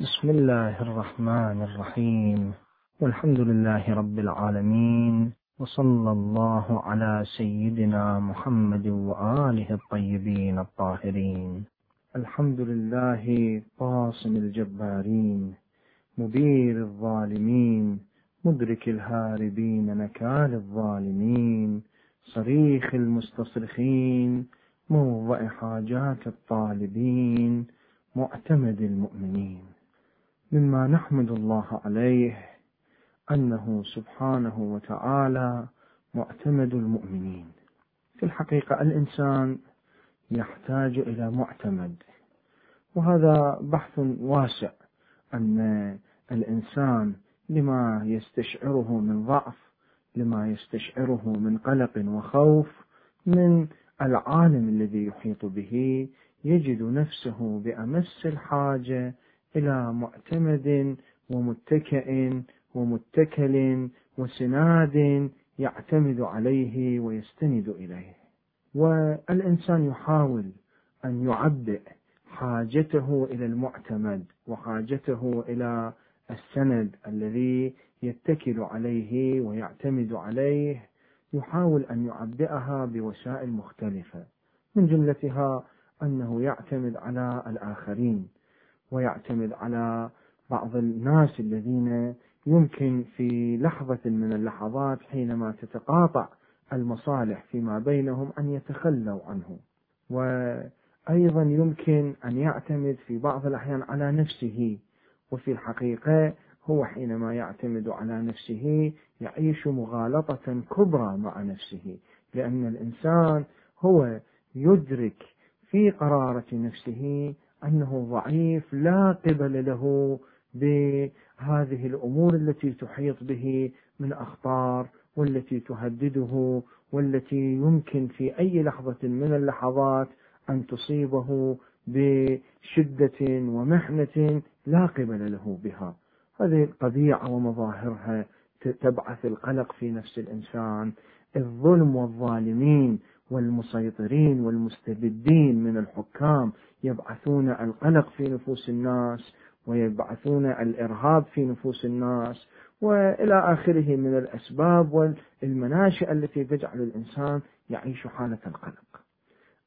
بسم الله الرحمن الرحيم. والحمد لله رب العالمين. وصلى الله على سيدنا محمد وآله الطيبين الطاهرين. الحمد لله قاصم الجبارين مبير الظالمين مدرك الهاربين نكال الظالمين صريخ المستصرخين موضع حاجات الطالبين معتمد المؤمنين. مما نحمد الله عليه أنه سبحانه وتعالى معتمد المؤمنين. في الحقيقة الإنسان يحتاج إلى معتمد وهذا بحث واسع أن الإنسان لما يستشعره من ضعف لما يستشعره من قلق وخوف من العالم الذي يحيط به يجد نفسه بأمس الحاجة إلى معتمد ومتكئ ومتكل وسناد يعتمد عليه ويستند إليه. والإنسان يحاول أن يعبئ حاجته إلى المعتمد وحاجته إلى السند الذي يتكل عليه ويعتمد عليه يحاول أن يعبئها بوسائل مختلفة من جملتها أنه يعتمد على الآخرين. ويعتمد على بعض الناس الذين يمكن في لحظة من اللحظات حينما تتقاطع المصالح فيما بينهم أن يتخلوا عنه. وأيضا يمكن أن يعتمد في بعض الأحيان على نفسه وفي الحقيقة هو حينما يعتمد على نفسه يعيش مغالطة كبرى مع نفسه لأن الإنسان هو يدرك في قرارة نفسه أنه ضعيف لا قبل له بهذه الأمور التي تحيط به من أخطار والتي تهدده والتي يمكن في أي لحظة من اللحظات أن تصيبه بشدة ومحنة لا قبل له بها. هذه الطبيعة ومظاهرها تبعث القلق في نفس الإنسان. الظلم والظالمين والمسيطرين والمستبدين من الحكام يبعثون القلق في نفوس الناس ويبعثون الإرهاب في نفوس الناس وإلى آخره من الأسباب والمناشئ التي تجعل الإنسان يعيش حالة القلق.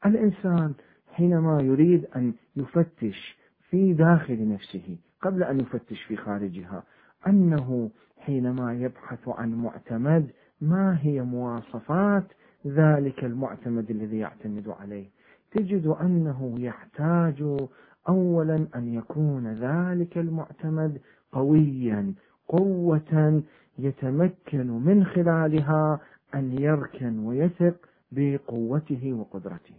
الإنسان حينما يريد أن يفتش في داخل نفسه قبل أن يفتش في خارجها أنه حينما يبحث عن معتمد ما هي مواصفات ذلك المعتمد الذي يعتمد عليه. تجد أنه يحتاج أولا أن يكون ذلك المعتمد قويا قوة يتمكن من خلالها أن يركن ويثق بقوته وقدرته.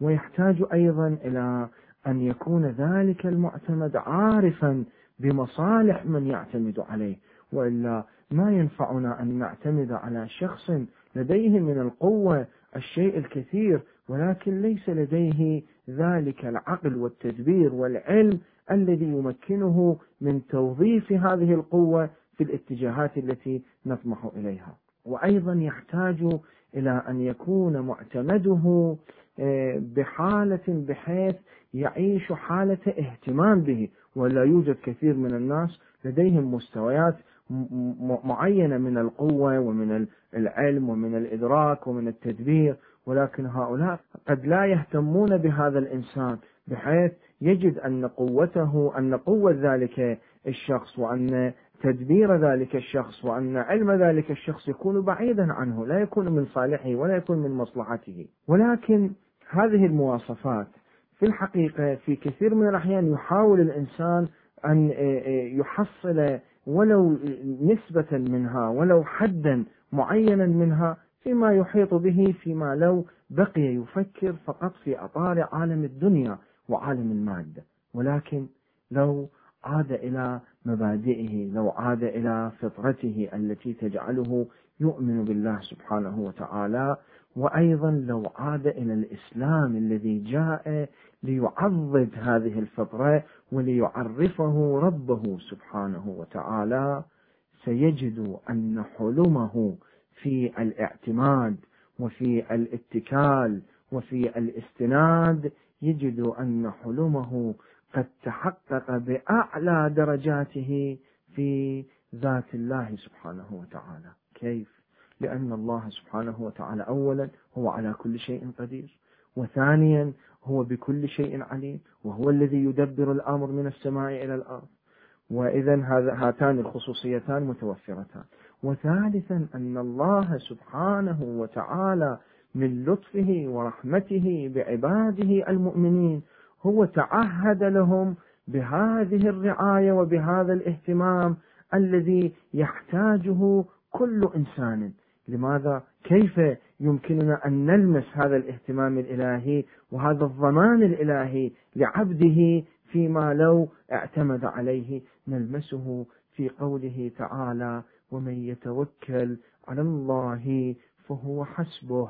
ويحتاج أيضا إلى أن يكون ذلك المعتمد عارفا بمصالح من يعتمد عليه. وإلا ما ينفعنا أن نعتمد على شخص لديه من القوة الشيء الكثير ولكن ليس لديه ذلك العقل والتدبير والعلم الذي يمكنه من توظيف هذه القوة في الاتجاهات التي نطمح إليها. وأيضا يحتاج إلى أن يكون معتمده آه، بحالة بحيث يعيش حالة اهتمام به. ولا يوجد كثير من الناس لديهم مستويات معينة من القوة ومن العلم ومن الإدراك ومن التدبير ولكن هؤلاء قد لا يهتمون بهذا الإنسان بحيث يجد أن قوته أن قوة ذلك الشخص وأن تدبير ذلك الشخص وأن علم ذلك الشخص يكون بعيدا عنه لا يكون من صالحه ولا يكون من مصلحته. ولكن هذه المواصفات في الحقيقة في كثير من الأحيان يحاول الإنسان أن يحصل ولو نسبة منها ولو حدا معينا منها فيما يحيط به فيما لو بقي يفكر فقط في أطار عالم الدنيا وعالم المادة ولكن لو عاد إلى مبادئه لو عاد إلى فطرته التي تجعله يؤمن بالله سبحانه وتعالى وأيضا لو عاد إلى الإسلام الذي جاء ليعضد هذه الفطرة وليعرفه ربه سبحانه وتعالى سيجد أن حلمه في الاعتماد وفي الاتكال وفي الاستناد يجد أن حلمه قد تحقق بأعلى درجاته في ذات الله سبحانه وتعالى كيف؟ لأن الله سبحانه وتعالى أولا هو على كل شيء قدير وثانيا هو بكل شيء عليم وهو الذي يدبر الأمر من السماء إلى الأرض. وإذا هاتان الخصوصيتان متوفرتان. وثالثا أن الله سبحانه وتعالى من لطفه ورحمته بعباده المؤمنين هو تعهد لهم بهذه الرعاية وبهذا الاهتمام الذي يحتاجه كل إنسان. لماذا؟ كيف؟ يمكننا أن نلمس هذا الاهتمام الإلهي وهذا الضمان الإلهي لعبده فيما لو اعتمد عليه. نلمسه في قوله تعالى ومن يتوكل على الله فهو حسبه.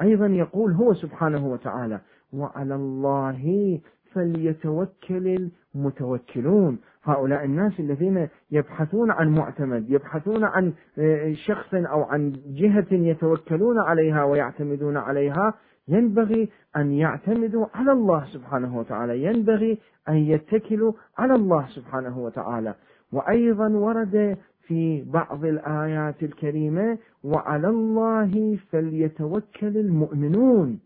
أيضا يقول هو سبحانه وتعالى وعلى الله فليتوكل المتوكلون. هؤلاء الناس الذين يبحثون عن معتمد يبحثون عن آه، شخص أو عن جهة يتوكلون عليها ويعتمدون عليها ينبغي أن يعتمدوا على الله سبحانه وتعالى ينبغي أن يتكلوا على الله سبحانه وتعالى. وأيضا ورد في بعض الآيات الكريمة وعلى الله فليتوكل المؤمنون.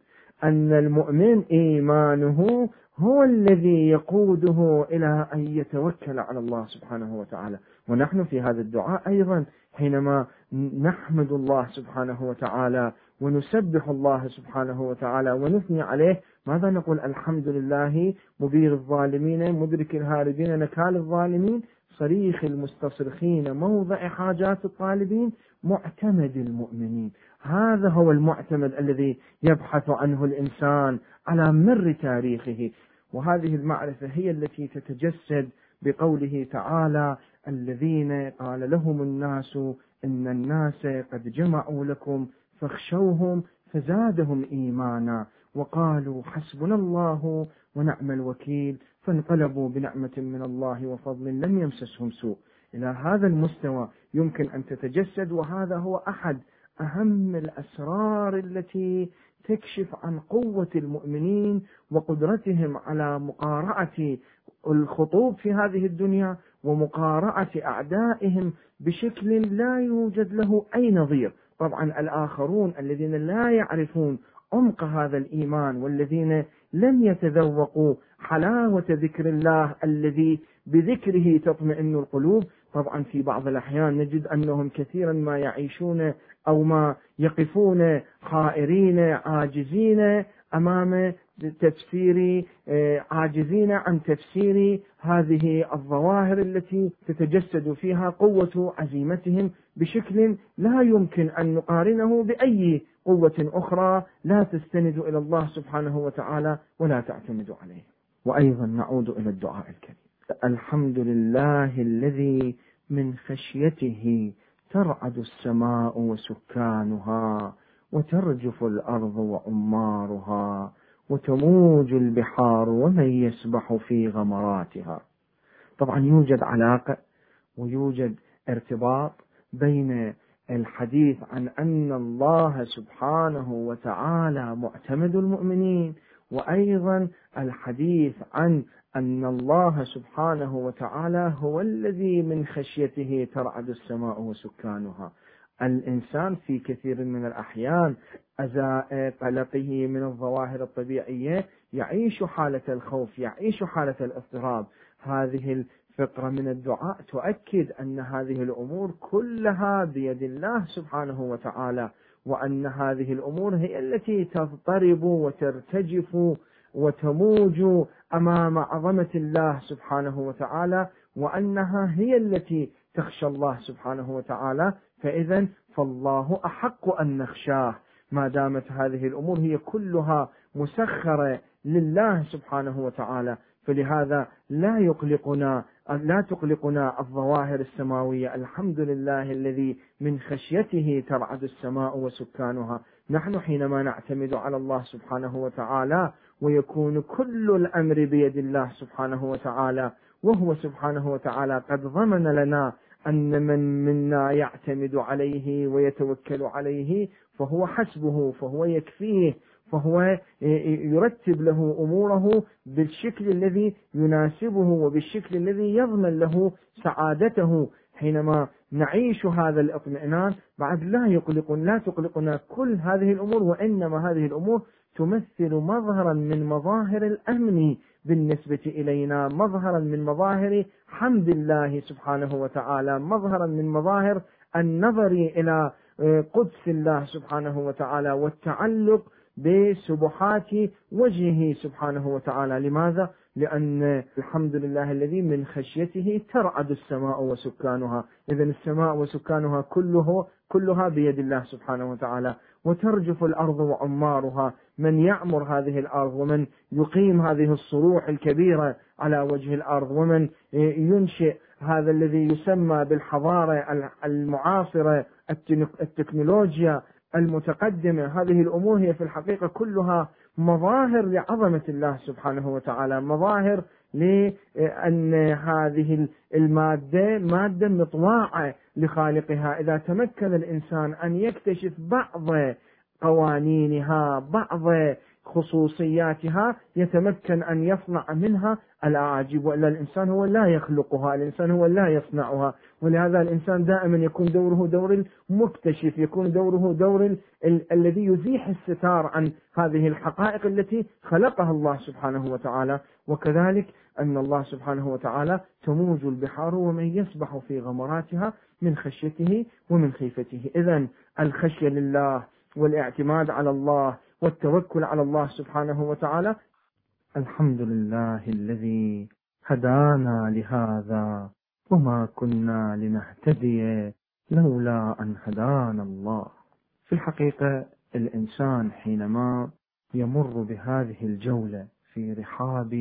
أن المؤمن إيمانه هو الذي يقوده إلى أن يتوكل على الله سبحانه وتعالى. ونحن في هذا الدعاء أيضا حينما نحمد الله سبحانه وتعالى ونسبح الله سبحانه وتعالى ونثني عليه ماذا نقول؟ الحمد لله مبير الظالمين مدرك الهاربين نكال الظالمين صريخ المستصرخين موضع حاجات الطالبين معتمد المؤمنين. هذا هو المعتمد الذي يبحث عنه الإنسان على مر تاريخه. وهذه المعرفة هي التي تتجسد بقوله تعالى الذين قال لهم الناس إن الناس قد جمعوا لكم فاخشوهم فزادهم إيمانا. وقالوا حسبنا الله ونعم الوكيل فانقلبوا بنعمة من الله وفضل لم يمسسهم سوء. إلى هذا المستوى يمكن أن تتجسد وهذا هو أحد أهم الأسرار التي تكشف عن قوة المؤمنين وقدرتهم على مقارعة الخطوب في هذه الدنيا ومقارعة أعدائهم بشكل لا يوجد له أي نظير. طبعا الآخرون الذين لا يعرفون عمق هذا الإيمان والذين لم يتذوقوا حلاوة ذكر الله الذي بذكره تطمئن القلوب طبعا في بعض الأحيان نجد أنهم كثيرا ما يعيشون أو ما يقفون خائرين عاجزين أمام تفسير عاجزين عن تفسير هذه الظواهر التي تتجسد فيها قوة عزيمتهم بشكل لا يمكن أن نقارنه بأي قوة أخرى لا تستند إلى الله سبحانه وتعالى ولا تعتمد عليه. وأيضا نعود إلى الدعاء الكريم. الحمد لله الذي من خشيته ترعد السماء وسكانها وترجف الأرض وعمارها وتموج البحار ومن يسبح في غمراتها. طبعا يوجد علاقة ويوجد ارتباط بين الحديث عن أن الله سبحانه وتعالى معتمد المؤمنين وأيضا الحديث عن أن الله سبحانه وتعالى هو الذي من خشيته ترعد السماء وسكانها. الإنسان في كثير من الأحيان أزاء قلقه من الظواهر الطبيعية يعيش حالة الخوف يعيش حالة الاضطراب. هذه الفقرة من الدعاء تؤكد أن هذه الأمور كلها بيد الله سبحانه وتعالى وأن هذه الأمور هي التي تضطرب وترتجف وتموج أمام عظمة الله سبحانه وتعالى وأنها هي التي تخشى الله سبحانه وتعالى. فاذا فالله أحق أن نخشاه. ما دامت هذه الأمور هي كلها مسخرة لله سبحانه وتعالى. فلهذا لا يقلقنا لا تقلقنا الظواهر السماوية. الحمد لله الذي من خشيته ترعد السماء وسكانها. نحن حينما نعتمد على الله سبحانه وتعالى ويكون كل الأمر بيد الله سبحانه وتعالى وهو سبحانه وتعالى قد ضمن لنا أن من منا يعتمد عليه ويتوكل عليه فهو حسبه فهو يكفيه فهو يرتب له أموره بالشكل الذي يناسبه وبالشكل الذي يضمن له سعادته. حينما نعيش هذا الإطمئنان بعد لا يقلق لا تقلقنا كل هذه الأمور وإنما هذه الأمور تمثل مظهرا من مظاهر الأمن بالنسبة إلينا مظهرا من مظاهر حمد الله سبحانه وتعالى مظهرا من مظاهر النظر إلى آه، قدس الله سبحانه وتعالى والتعلق بسبحات وجهه سبحانه وتعالى. لماذا؟ لأن الحمد لله الذي من خشيته ترعد السماء وسكانها. إذا السماء وسكانها كله كلها بيد الله سبحانه وتعالى. وترجف الأرض وعمارها من يعمر هذه الأرض ومن يقيم هذه الصروح الكبيرة على وجه الأرض ومن ينشئ هذا الذي يسمى بالحضارة المعاصرة التكنولوجيا المتقدمة. هذه الأمور هي في الحقيقة كلها مظاهر لعظمة الله سبحانه وتعالى مظاهر لأن هذه المادة مادة مطواعة لخالقها. إذا تمكن الإنسان أن يكتشف بعض قوانينها بعض خصوصياتها يتمكن أن يصنع منها الأعاجيب وإلا الإنسان هو لا يخلقها الإنسان هو لا يصنعها. ولهذا الإنسان دائما يكون دوره دور المكتشف يكون دوره دور ال- ال- الذي يزيح الستار عن هذه الحقائق التي خلقها الله سبحانه وتعالى. وكذلك أن الله سبحانه وتعالى تموج البحار ومن يسبح في غمراتها من خشيته ومن خيفته. إذا الخشية لله والاعتماد على الله والتوكل على الله سبحانه وتعالى. الحمد لله الذي هدانا لهذا وما كنا لنهتدي لولا أن هدانا الله. في الحقيقة الإنسان حينما يمر بهذه الجولة في رحاب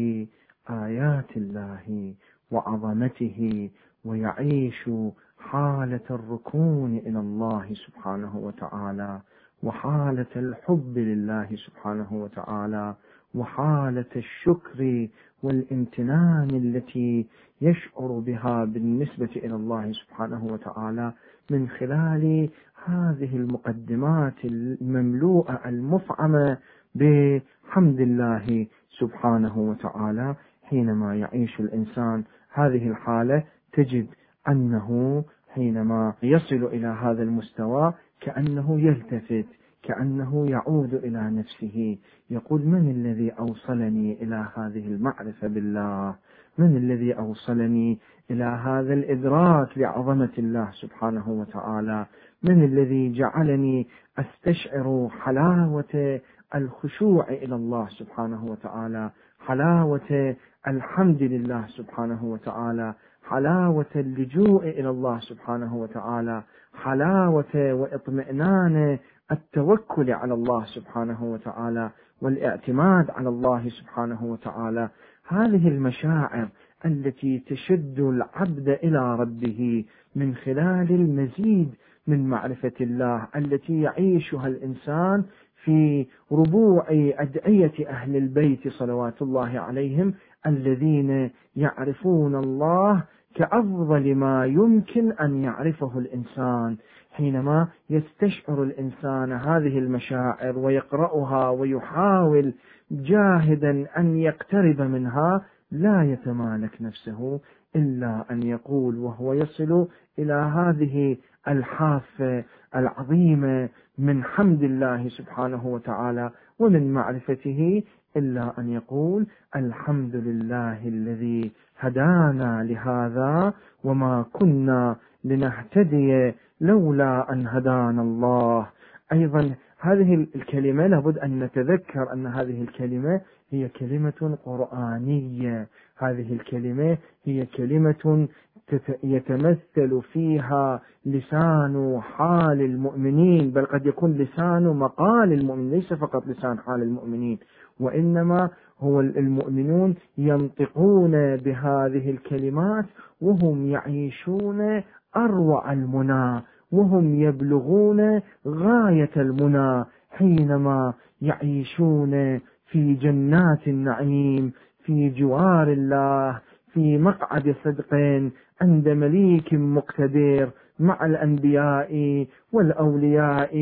آيات الله وعظمته ويعيش حالة الركون إلى الله سبحانه وتعالى وحالة الحب لله سبحانه وتعالى وحالة الشكر والامتنان التي يشعر بها بالنسبة إلى الله سبحانه وتعالى من خلال هذه المقدمات المملوءة المفعمة بحمد الله سبحانه وتعالى. حينما يعيش الإنسان هذه الحالة تجد أنه حينما يصل إلى هذا المستوى كأنه يلتفت كأنه يعود إلى نفسه. يقول من الذي أوصلني إلى هذه المعرفة بالله؟ من الذي أوصلني إلى هذا الإدراك لعظمة الله سبحانه وتعالى؟ من الذي جعلني أستشعر حلاوة الخشوع إلى الله سبحانه وتعالى؟ حلاوة الحمد لله سبحانه وتعالى؟ حلاوة اللجوء إلى الله سبحانه وتعالى حلاوة وإطمئنان التوكل على الله سبحانه وتعالى والإعتماد على الله سبحانه وتعالى. هذه المشاعر التي تشد العبد إلى ربه من خلال المزيد من معرفة الله التي يعيشها الإنسان في ربوع أدعية أهل البيت صلوات الله عليهم الذين يعرفون الله كأفضل ما يمكن أن يعرفه الإنسان حينما يستشعر الإنسان هذه المشاعر ويقرأها ويحاول جاهدا أن يقترب منها لا يتمالك نفسه إلا أن يقول وهو يصل إلى هذه الحافة العظيمة من حمد الله سبحانه وتعالى ومن معرفته إلا أن يقول الحمد لله الذي هدانا لهذا وما كنا لنهتدي لولا أن هدانا الله. أيضا هذه الكلمة لابد أن نتذكر أن هذه الكلمة هي كلمة قرآنية. هذه الكلمة هي كلمة يتمثل فيها لسان حال المؤمنين بل قد يكون لسان مقال المؤمن ليس فقط لسان حال المؤمنين وإنما هو المؤمنون ينطقون بهذه الكلمات وهم يعيشون أروع المنى وهم يبلغون غاية المنى حينما يعيشون في جنات النعيم في جوار الله في مقعد صدق عند مليك مقتدر مع الأنبياء والأولياء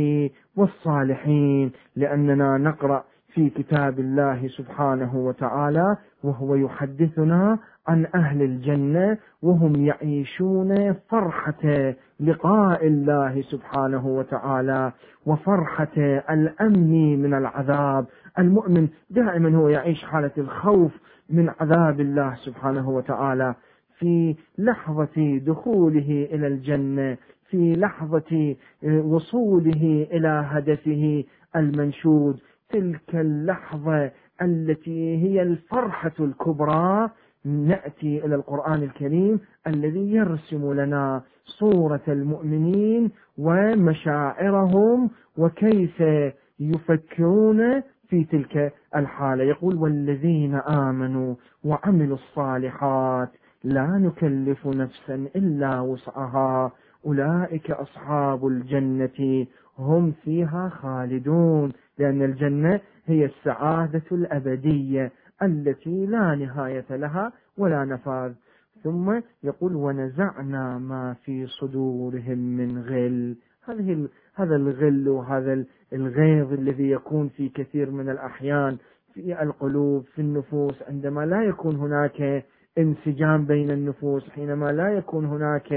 والصالحين. لأننا نقرأ في كتاب الله سبحانه وتعالى وهو يحدثنا عن أهل الجنة وهم يعيشون فرحة لقاء الله سبحانه وتعالى وفرحة الأمن من العذاب. المؤمن دائما هو يعيش حالة الخوف من عذاب الله سبحانه وتعالى. في لحظة دخوله إلى الجنة في لحظة وصوله إلى هدفه المنشود. تلك اللحظة التي هي الفرحة الكبرى نأتي إلى القرآن الكريم الذي يرسم لنا صورة المؤمنين ومشاعرهم وكيف يفكرون في تلك الحالة. يقول والذين آمنوا وعملوا الصالحات لا نكلف نفسا إلا وسعها أولئك أصحاب الجنة هم فيها خالدون. لأن الجنة هي السعادة الأبدية التي لا نهاية لها ولا نفاذ. ثم يقول ونزعنا ما في صدورهم من غل. هذه هذا الغل وهذا الغيظ الذي يكون في كثير من الأحيان في القلوب في النفوس. عندما لا يكون هناك انسجام بين النفوس حينما لا يكون هناك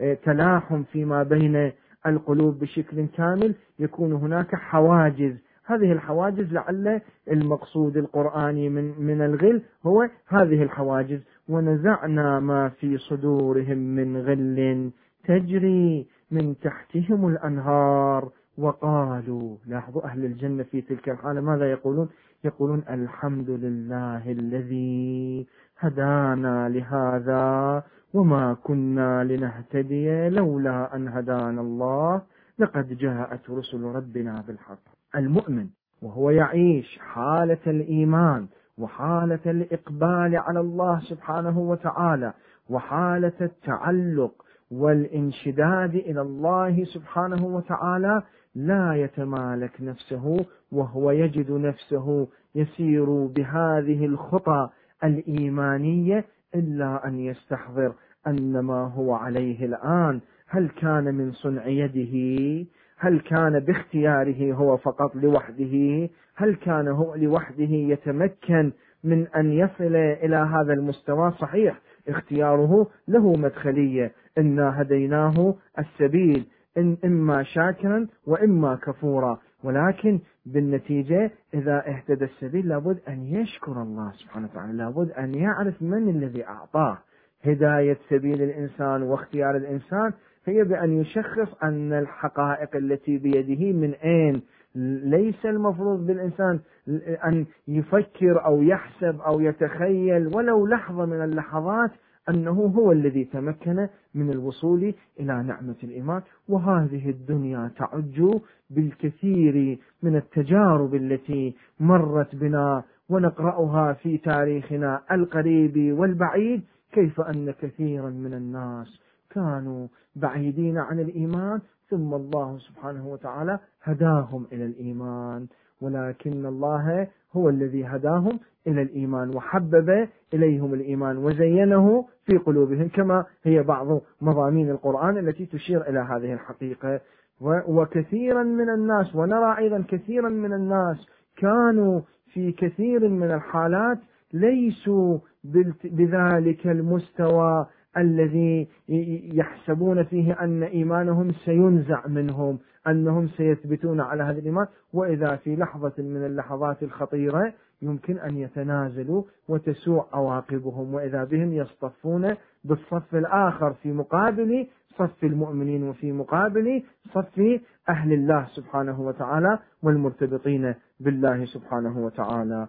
آه، تلاحم فيما بين القلوب بشكل كامل يكون هناك حواجز هذه الحواجز لعل المقصود القرآني من من الغل هو هذه الحواجز. ونزعنا ما في صدورهم من غل تجري من تحتهم الأنهار. وقالوا لاحظوا أهل الجنة في تلك الحالة ماذا يقولون؟ يقولون الحمد لله الذي هدانا لهذا وما كنا لنهتدي لولا أن هدانا الله. لقد جاءت رسل ربنا بالحق. المؤمن وهو يعيش حالة الإيمان وحالة الإقبال على الله سبحانه وتعالى وحالة التعلق والانشداد إلى الله سبحانه وتعالى لا يتمالك نفسه وهو يجد نفسه يسير بهذه الخطى الإيمانية إلا أن يستحضر أن ما هو عليه الآن. هل كان من صنع يده؟ هل كان باختياره هو فقط لوحده؟ هل كان هو لوحده يتمكن من أن يصل إلى هذا المستوى؟ صحيح اختياره له مدخلية. إنا هديناه السبيل إن إما شاكرا وإما كفورا. ولكن بالنتيجة إذا اهتدى السبيل لابد أن يشكر الله سبحانه وتعالى. لابد أن يعرف من الذي أعطاه. هداية سبيل الإنسان واختيار الإنسان هي بأن يشخص أن الحقائق التي بيده من أين ليس المفروض بالإنسان أن يفكر أو يحسب أو يتخيل ولو لحظة من اللحظات أنه هو الذي تمكن من الوصول إلى نعمة الإيمان. وهذه الدنيا تعج بالكثير من التجارب التي مرت بنا ونقرأها في تاريخنا القريب والبعيد كيف أن كثيرا من الناس كانوا بعيدين عن الإيمان ثم الله سبحانه وتعالى هداهم إلى الإيمان. ولكن الله هو الذي هداهم إلى الإيمان وحبب إليهم الإيمان وزينه في قلوبهم كما هي بعض مضامين القرآن التي تشير إلى هذه الحقيقة. وكثيرا من الناس ونرى أيضا كثيرا من الناس كانوا في كثير من الحالات ليسوا بذلك المستوى الذي يحسبون فيه أن إيمانهم سينزع منهم أنهم سيثبتون على هذا الإيمان. وإذا في لحظة من اللحظات الخطيرة يمكن أن يتنازلوا وتسوء عواقبهم. وإذا بهم يصطفون بالصف الآخر في مقابل صف المؤمنين وفي مقابل صف أهل الله سبحانه وتعالى والمرتبطين بالله سبحانه وتعالى.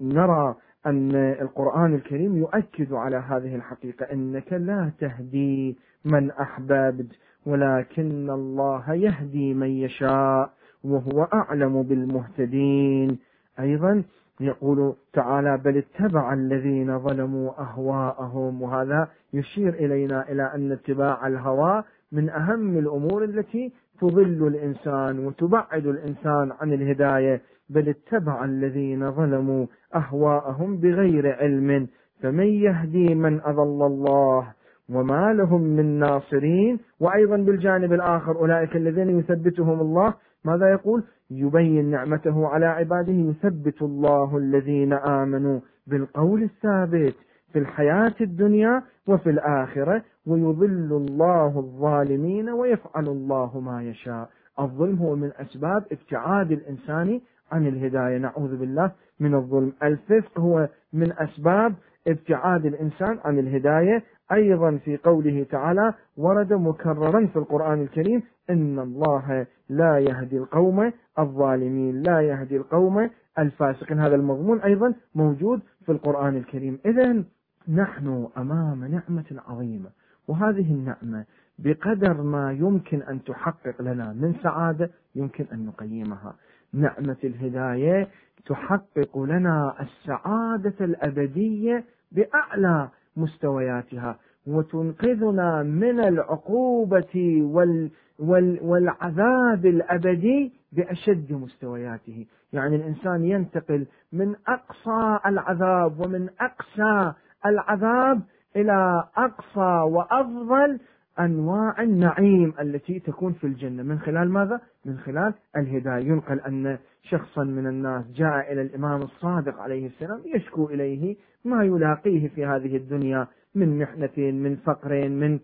نرى أن القرآن الكريم يؤكد على هذه الحقيقة أنك لا تهدي من أحببت ولكن الله يهدي من يشاء وهو أعلم بالمهتدين. أيضا يقول تعالى بل اتبع الذين ظلموا أهواءهم. وهذا يشير إلينا إلى أن اتباع الهوى من أهم الأمور التي تضل الإنسان وتبعد الإنسان عن الهداية. بل اتبع الذين ظلموا أهواءهم بغير علم فمن يهدي من أضل الله وما لهم من ناصرين. وأيضا بالجانب الآخر أولئك الذين يثبتهم الله ماذا يقول؟ يبين نعمته على عباده يثبت الله الذين آمنوا بالقول الثابت في الحياة الدنيا وفي الآخرة ويضل الله الظالمين ويفعل الله ما يشاء. الظلم هو من أسباب ابتعاد الإنسان عن الهداية. نعوذ بالله من الظلم. الفسق هو من أسباب ابتعاد الإنسان عن الهداية. أيضا في قوله تعالى ورد مكررا في القرآن الكريم إن الله لا يهدي القوم الظالمين. لا يهدي القوم الفاسقين. هذا المضمون أيضا موجود في القرآن الكريم. إذا نحن أمام نعمة عظيمة وهذه النعمة بقدر ما يمكن أن تحقق لنا من سعادة يمكن أن نقيمها. نعمة الهداية تحقق لنا السعادة الأبدية بأعلى مستوياتها وتنقذنا من العقوبة وال وال والعذاب الأبدي بأشد مستوياته. يعني الإنسان ينتقل من أقصى العذاب ومن أقسى العذاب إلى أقصى وأفضل أنواع النعيم التي تكون في الجنة. من خلال ماذا؟ من خلال الهداية. ينقل أن شخصا من الناس جاء إلى الإمام الصادق عليه السلام يشكو إليه ما يلاقيه في هذه الدنيا من محنة من فقر من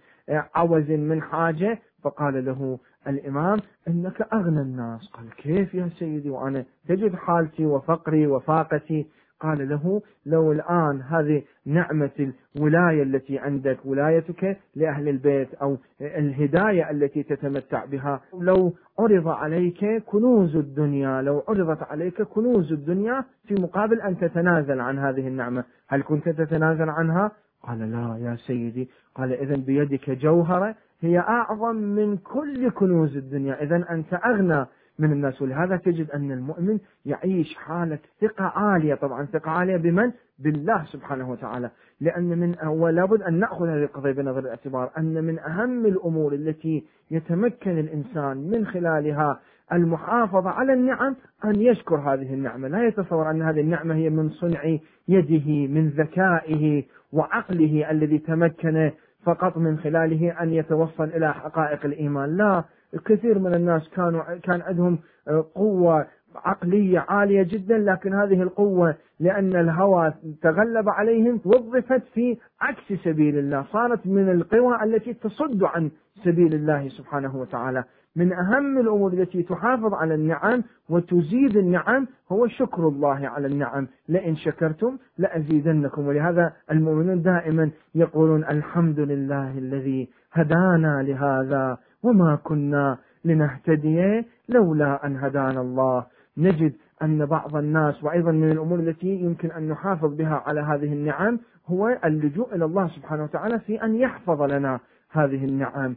عوز من حاجة. فقال له الإمام إنك أغنى الناس. قال كيف يا سيدي؟ وأنا تجد حالتي وفقري وفاقتي. قال له لو الآن هذه نعمة الولاية التي عندك ولايتك لأهل البيت أو الهداية التي تتمتع بها لو عرض عليك كنوز الدنيا لو عرضت عليك كنوز الدنيا في مقابل أن تتنازل عن هذه النعمة. هل كنت تتنازل عنها؟ قال لا يا سيدي. قال إذا بيدك جوهرة هي أعظم من كل كنوز الدنيا. إذا أنت أغنى من الناس. ولهذا تجد أن المؤمن يعيش حالة ثقة عالية. طبعا ثقة عالية بمن؟ بالله سبحانه وتعالى. لأن من ولا بد أن نأخذ هذه القضية بنظر الاعتبار. أن من أهم الأمور التي يتمكن الإنسان من خلالها المحافظة على النعم أن يشكر هذه النعمة. لا يتصور أن هذه النعمة هي من صنع يده من ذكائه وعقله الذي تمكن فقط من خلاله أن يتوصل إلى حقائق الإيمان. لا الكثير من الناس كانوا كان عندهم آه، قوة عقلية عالية جدا لكن هذه القوة لأن الهوى تغلب عليهم وظفت في عكس سبيل الله صارت من القوى التي تصد عن سبيل الله سبحانه وتعالى. من أهم الأمور التي تحافظ على النعم وتزيد النعم هو شكر الله على النعم. لئن شكرتم لأزيدنكم. ولهذا المؤمنون دائما يقولون الحمد لله الذي هدانا لهذا وما كنا لنهتدي لولا أن هدانا الله. نجد أن بعض الناس وأيضا من الأمور التي يمكن أن نحافظ بها على هذه النعم هو اللجوء إلى الله سبحانه وتعالى في أن يحفظ لنا هذه النعم.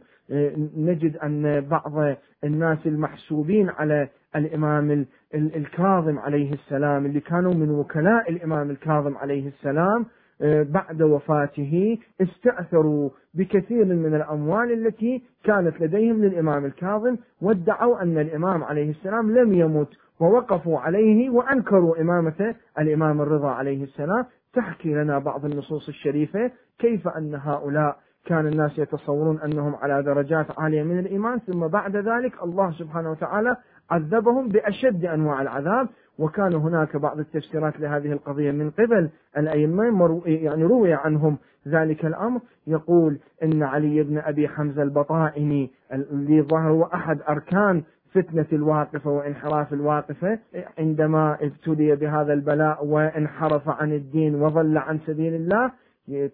نجد أن بعض الناس المحسوبين على الإمام الكاظم عليه السلام اللي كانوا من وكلاء الإمام الكاظم عليه السلام بعد وفاته استأثروا بكثير من الأموال التي كانت لديهم للإمام الكاظم وادعوا أن الإمام عليه السلام لم يمت ووقفوا عليه وأنكروا إمامة الإمام الرضا عليه السلام. تحكي لنا بعض النصوص الشريفة كيف أن هؤلاء كان الناس يتصورون أنهم على درجات عالية من الإيمان ثم بعد ذلك الله سبحانه وتعالى عذبهم بأشد أنواع العذاب وكان هناك بعض التفسيرات لهذه القضية من قبل الأئمة يعني روي عنهم ذلك الأمر. يقول إن علي بن أبي حمزة البطائني اللي ظهر هو أحد أركان فتنة الواقفة وانحراف الواقفة عندما ابتلي بهذا البلاء وانحرف عن الدين وظل عن سبيل الله.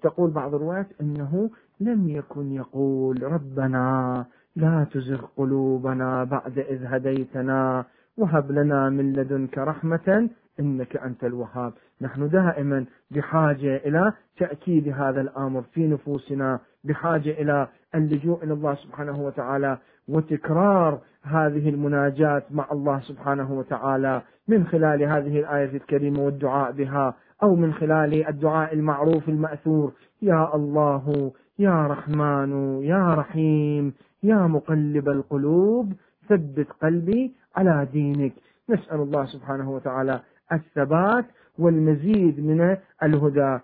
تقول بعض الروايات إنه لم يكن يقول ربنا لا تزغ قلوبنا بعد إذ هديتنا. وهب لنا من لدنك رحمة إنك أنت الوهاب. نحن دائما بحاجة إلى تأكيد هذا الأمر في نفوسنا بحاجة إلى اللجوء إلى الله سبحانه وتعالى وتكرار هذه المناجاة مع الله سبحانه وتعالى. من خلال هذه الآية الكريمة والدعاء بها أو من خلال الدعاء المعروف المأثور. يا الله يا رحمن يا رحيم. يا مقلب القلوب ثبت قلبي على دينك. نسأل الله سبحانه وتعالى الثبات والمزيد من الهدى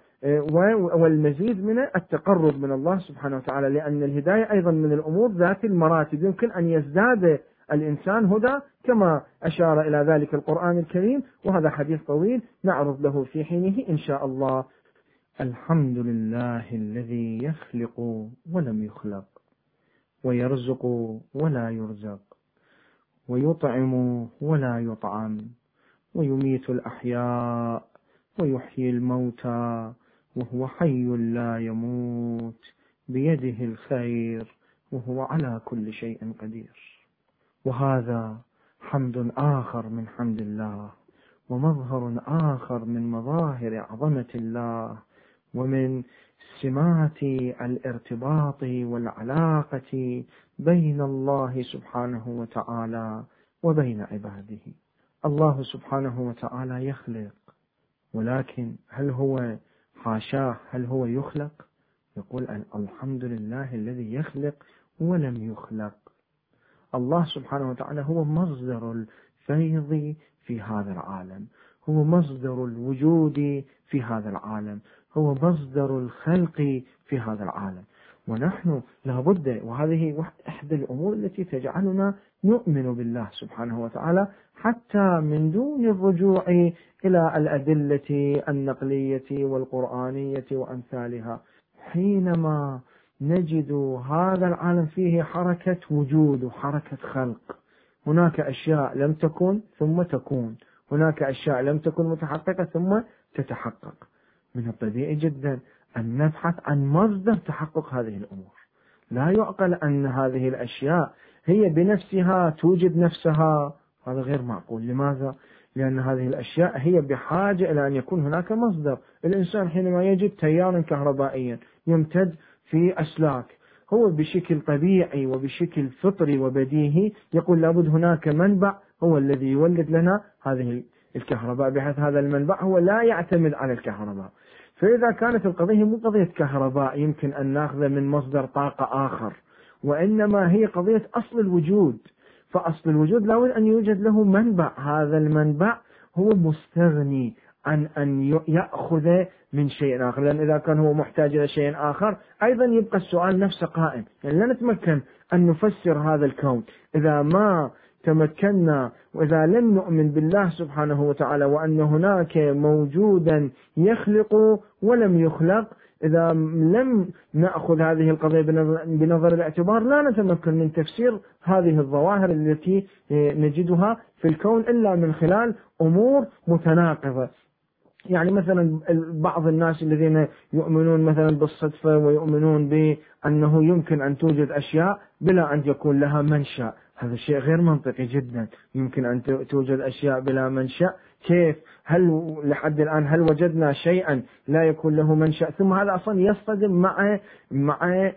والمزيد من التقرب من الله سبحانه وتعالى لأن الهداية أيضا من الأمور ذات المراتب. يمكن أن يزداد الإنسان هدى كما أشار إلى ذلك القرآن الكريم وهذا حديث طويل نعرض له في حينه إن شاء الله. الحمد لله الذي يخلق ولم يخلق. ويرزق ولا يرزق ويطعم ولا يطعم ويميت الأحياء ويحيي الموتى وهو حي لا يموت بيده الخير وهو على كل شيء قدير. وهذا حمد آخر من حمد الله ومظهر آخر من مظاهر عظمة الله ومن سمات الارتباط والعلاقة بين الله سبحانه وتعالى وبين عباده. الله سبحانه وتعالى يخلق ولكن هل هو حاشاه؟ هل هو يخلق؟ يقول الحمد لله الذي يخلق ولم يخلق. الله سبحانه وتعالى هو مصدر الفيض في هذا العالم هو مصدر الوجود في هذا العالم. هو مصدر الخلق في هذا العالم. ونحن لابد وهذه إحدى الأمور التي تجعلنا نؤمن بالله سبحانه وتعالى حتى من دون الرجوع إلى الأدلة النقلية والقرآنية وأمثالها. حينما نجد هذا العالم فيه حركة وجود وحركة خلق هناك أشياء لم تكن ثم تكون هناك أشياء لم تكن متحققة ثم تتحقق. من الطبيعي جدا أن نبحث عن مصدر تحقق هذه الأمور. لا يعقل أن هذه الأشياء هي بنفسها توجد نفسها. هذا غير معقول. لماذا؟ لأن هذه الأشياء هي بحاجة إلى أن يكون هناك مصدر. الإنسان حينما يجد تيارا كهربائيا يمتد في أسلاك. هو بشكل طبيعي وبشكل فطري وبديهي يقول لابد هناك منبع هو الذي يولد لنا هذه الكهرباء بحيث هذا المنبع هو لا يعتمد على الكهرباء. فإذا كانت القضية مو قضية كهرباء يمكن أن نأخذ من مصدر طاقة آخر وإنما هي قضية أصل الوجود. فأصل الوجود لابد أن يوجد له منبع. هذا المنبع هو مستغني عن أن يأخذ من شيء آخر. لأن إذا كان هو محتاج إلى شيء آخر أيضا يبقى السؤال نفسه قائم. يعني لا نتمكن أن نفسر هذا الكون. إذا ما تمكنا وإذا لم نؤمن بالله سبحانه وتعالى وأن هناك موجودا يخلق ولم يخلق إذا لم نأخذ هذه القضية بنظر الاعتبار لا نتمكن من تفسير هذه الظواهر التي نجدها في الكون إلا من خلال أمور متناقضة. يعني مثلا بعض الناس الذين يؤمنون مثلا بالصدفة ويؤمنون بأنه يمكن أن توجد أشياء بلا أن يكون لها منشأ. هذا الشيء غير منطقي جدا. يمكن أن توجد أشياء بلا منشأ. كيف؟ هل لحد الآن هل وجدنا شيئا لا يكون له منشأ؟ ثم هذا أصلا يصطدم مع مع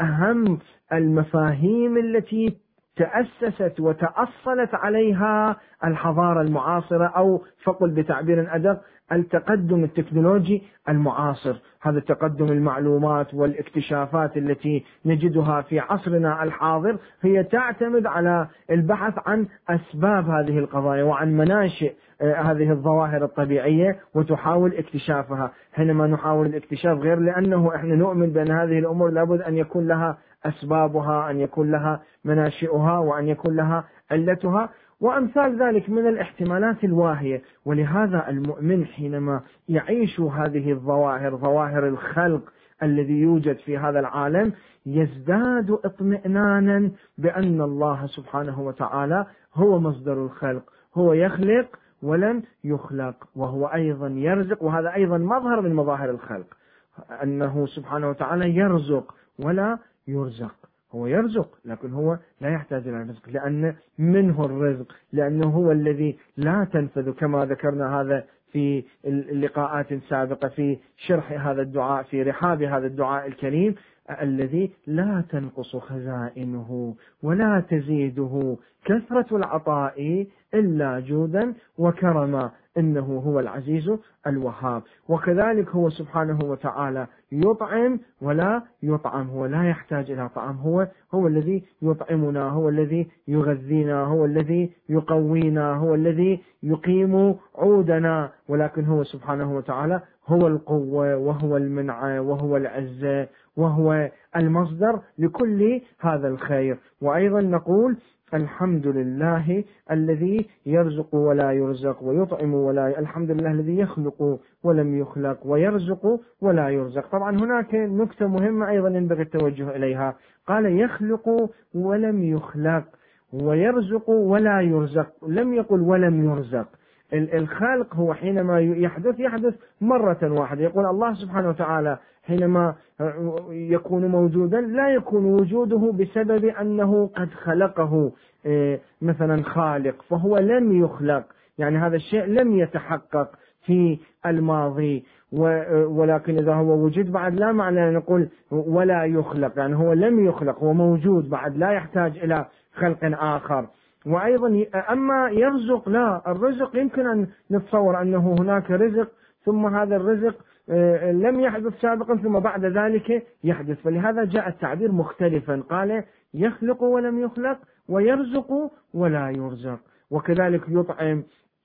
أهم المفاهيم التي تأسست وتأصلت عليها الحضارة المعاصرة أو فقل بتعبير أدق التقدم التكنولوجي المعاصر. هذا تقدم المعلومات والاكتشافات التي نجدها في عصرنا الحاضر هي تعتمد على البحث عن أسباب هذه القضايا وعن مناشئ آه، هذه الظواهر الطبيعية وتحاول اكتشافها. حينما نحاول الاكتشاف غير لأنه إحنا نؤمن بأن هذه الأمور لابد أن يكون لها أسبابها أن يكون لها مناشئها وأن يكون لها علتها. وأمثال ذلك من الاحتمالات الواهية. ولهذا المؤمن حينما يعيش هذه الظواهر ظواهر الخلق الذي يوجد في هذا العالم يزداد اطمئنانا بأن الله سبحانه وتعالى هو مصدر الخلق هو يخلق ولم يخلق وهو أيضا يرزق. وهذا أيضا مظهر من مظاهر الخلق أنه سبحانه وتعالى يرزق ولا يرزق. هو يرزق لكن هو لا يحتاج إلى الرزق لأن منه الرزق لأنه هو الذي لا تنفذ كما ذكرنا هذا في اللقاءات السابقة في شرح هذا الدعاء في رحاب هذا الدعاء الكريم الذي لا تنقص خزائنه ولا تزيده كثرة العطاء إلا جودا وكرما. إنه هو العزيز الوهاب. وكذلك هو سبحانه وتعالى يطعم ولا يطعم. هو لا يحتاج إلى طعام. هو هو الذي يطعمنا هو الذي يغذينا هو الذي يقوينا هو الذي يقيم عودنا. ولكن هو سبحانه وتعالى هو القوة وهو المنعة وهو العزة وهو المصدر لكل هذا الخير. وأيضا نقول الحمد لله الذي يرزق ولا يرزق ويطعم ولا الحمد لله الذي يخلق ولم يخلق ويرزق ولا يرزق. طبعا هناك نكتة مهمة أيضا ينبغي التوجه إليها. قال يخلق ولم يخلق ويرزق ولا يرزق. لم يقل ولم يرزق. الخلق هو حينما يحدث يحدث مرة واحدة. يقول الله سبحانه وتعالى حينما يكون موجودا لا يكون وجوده بسبب أنه قد خلقه إيه، مثلا خالق فهو لم يخلق. يعني هذا الشيء لم يتحقق في الماضي ولكن إذا هو وجد بعد لا معنى نقول ولا يخلق. يعني هو لم يخلق هو موجود بعد لا يحتاج إلى خلق آخر. وأيضا أما يرزق لا الرزق يمكن أن نتصور أنه هناك رزق ثم هذا الرزق آه، لم يحدث سابقا ثم بعد ذلك يحدث. فلهذا جاء التعبير مختلفا. قال يخلق ولم يخلق ويرزق ولا يرزق. وكذلك يطعم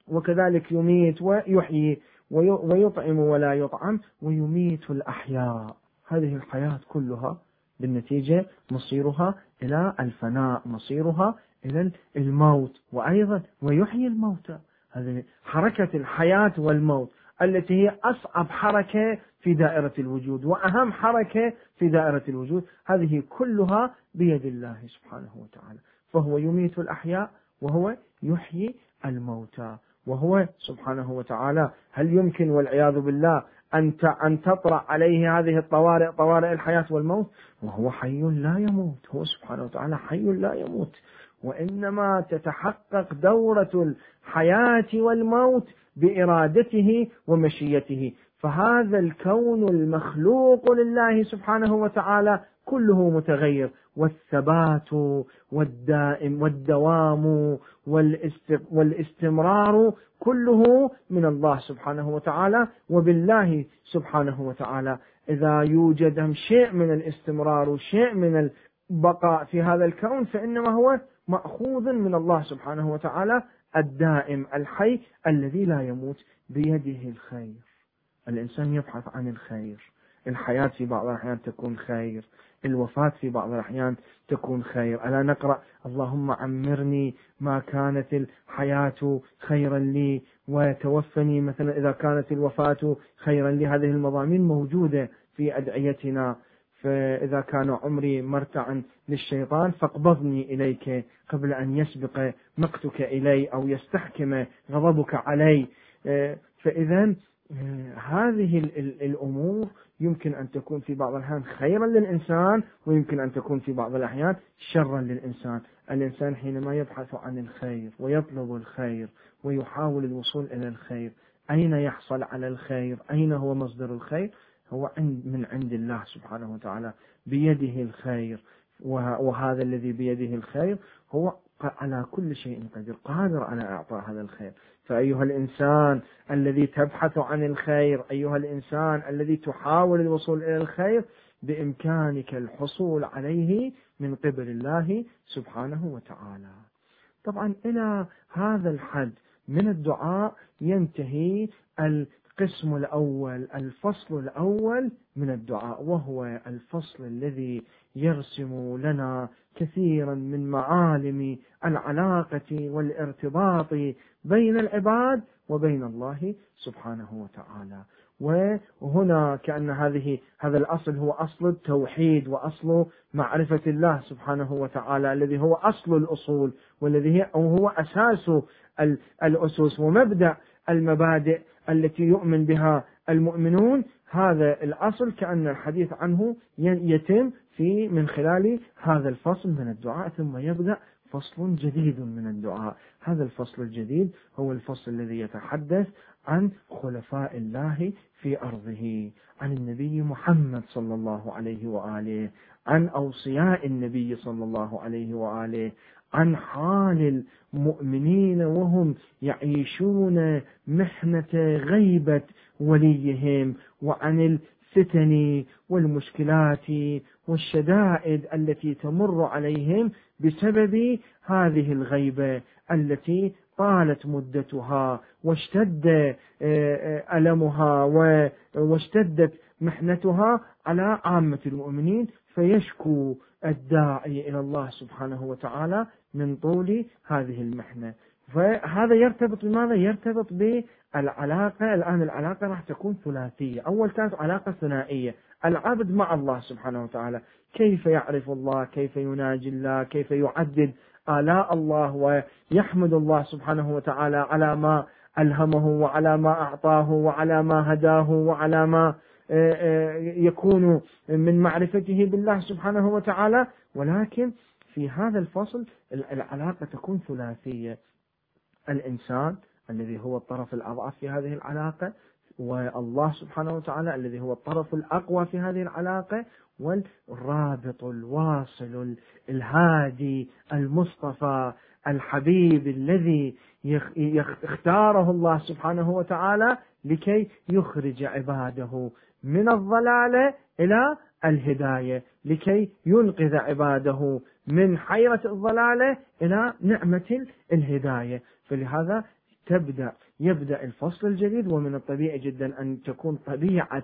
وكذلك يميت ويحيي ويطعم ولا يطعم ويميت الأحياء. هذه الحياة كلها بالنتيجة مصيرها إلى الفناء مصيرها إلى الموت وأيضا ويحيي الموتى. هذه حركة الحياة والموت. التي هي أصعب حركة في دائرة الوجود وأهم حركة في دائرة الوجود. هذه كلها بيد الله سبحانه وتعالى. فهو يميت الأحياء وهو يحيي الموتى. وهو سبحانه وتعالى هل يمكن والعياذ بالله أن أن تطرأ عليه هذه الطوارئ طوارئ الحياة والموت؟ وهو حي لا يموت. هو سبحانه وتعالى حي لا يموت. وإنما تتحقق دورة الحياة والموت بإرادته ومشيته. فهذا الكون المخلوق لله سبحانه وتعالى كله متغير. والثبات والدائم والدوام والاستمرار كله من الله سبحانه وتعالى وبالله سبحانه وتعالى. إذا يوجد شيء من الاستمرار وشيء من البقاء في هذا الكون فإنما هو مأخوذ من الله سبحانه وتعالى الدائم الحي الذي لا يموت بيده الخير. الإنسان يبحث عن الخير. الحياة في بعض الأحيان تكون خير. الوفاة في بعض الأحيان تكون خير. ألا نقرأ اللهم عمرني ما كانت الحياة خيرا لي وتوفني مثلا إذا كانت الوفاة خيرا لي هذه المضامين موجودة في أدعيتنا. فإذا كان عمري مرتعا للشيطان فاقبضني إليك قبل أن يسبق مقتك إلي أو يستحكم غضبك علي. فإذا هذه الأمور يمكن أن تكون في بعض الأحيان خيرا للإنسان ويمكن أن تكون في بعض الأحيان شرا للإنسان. الإنسان حينما يبحث عن الخير ويطلب الخير ويحاول الوصول إلى الخير أين يحصل على الخير؟ أين هو مصدر الخير؟ هو من عند الله سبحانه وتعالى بيده الخير. وهذا الذي بيده الخير هو على كل شيء قدير قادر على إعطاء هذا الخير. فأيها الإنسان الذي تبحث عن الخير أيها الإنسان الذي تحاول الوصول إلى الخير بإمكانك الحصول عليه من قبل الله سبحانه وتعالى. طبعا إلى هذا الحد من الدعاء ينتهي القسم الأول الفصل الأول من الدعاء وهو الفصل الذي يرسم لنا كثيرا من معالم العلاقة والارتباط بين العباد وبين الله سبحانه وتعالى. وهنا كأن هذه هذا الأصل هو أصل التوحيد وأصل معرفة الله سبحانه وتعالى الذي هو أصل الأصول والذي هو أساس الأسس ومبدأ المبادئ التي يؤمن بها المؤمنون. هذا الأصل كأن الحديث عنه يتم في من خلال هذا الفصل من الدعاء ثم يبدأ فصل جديد من الدعاء. هذا الفصل الجديد هو الفصل الذي يتحدث عن خلفاء الله في أرضه عن النبي محمد صلى الله عليه وآله عن أوصياء النبي صلى الله عليه وآله عن حال المؤمنين وهم يعيشون محنة غيبة وليهم وعن الفتن والمشكلات والشدائد التي تمر عليهم بسبب هذه الغيبة التي طالت مدتها واشتد آه، ألمها واشتدت محنتها على عامة المؤمنين فيشكو الداعي إلى الله سبحانه وتعالى من طول هذه المحنة. فهذا يرتبط بماذا؟ يرتبط بالعلاقة. الآن العلاقة راح تكون ثلاثية. أول كانت علاقة ثنائية. العبد مع الله سبحانه وتعالى. كيف يعرف الله؟ كيف يناجي الله؟ كيف يعدد آلاء الله؟ ويحمد الله سبحانه وتعالى على ما ألهمه وعلى ما أعطاه وعلى ما هداه وعلى ما يكون من معرفته بالله سبحانه وتعالى. ولكن في هذا الفصل العلاقة تكون ثلاثية. الإنسان الذي هو الطرف الأضعف في هذه العلاقة والله سبحانه وتعالى الذي هو الطرف الأقوى في هذه العلاقة والرابط الواصل الهادي المصطفى الحبيب الذي اختاره الله سبحانه وتعالى لكي يخرج عباده من الضلالة إلى الهداية لكي ينقذ عباده من حيرة الضلالة إلى نعمة الهداية. فلهذا تبدأ يبدأ الفصل الجديد ومن الطبيعي جدا أن تكون طبيعة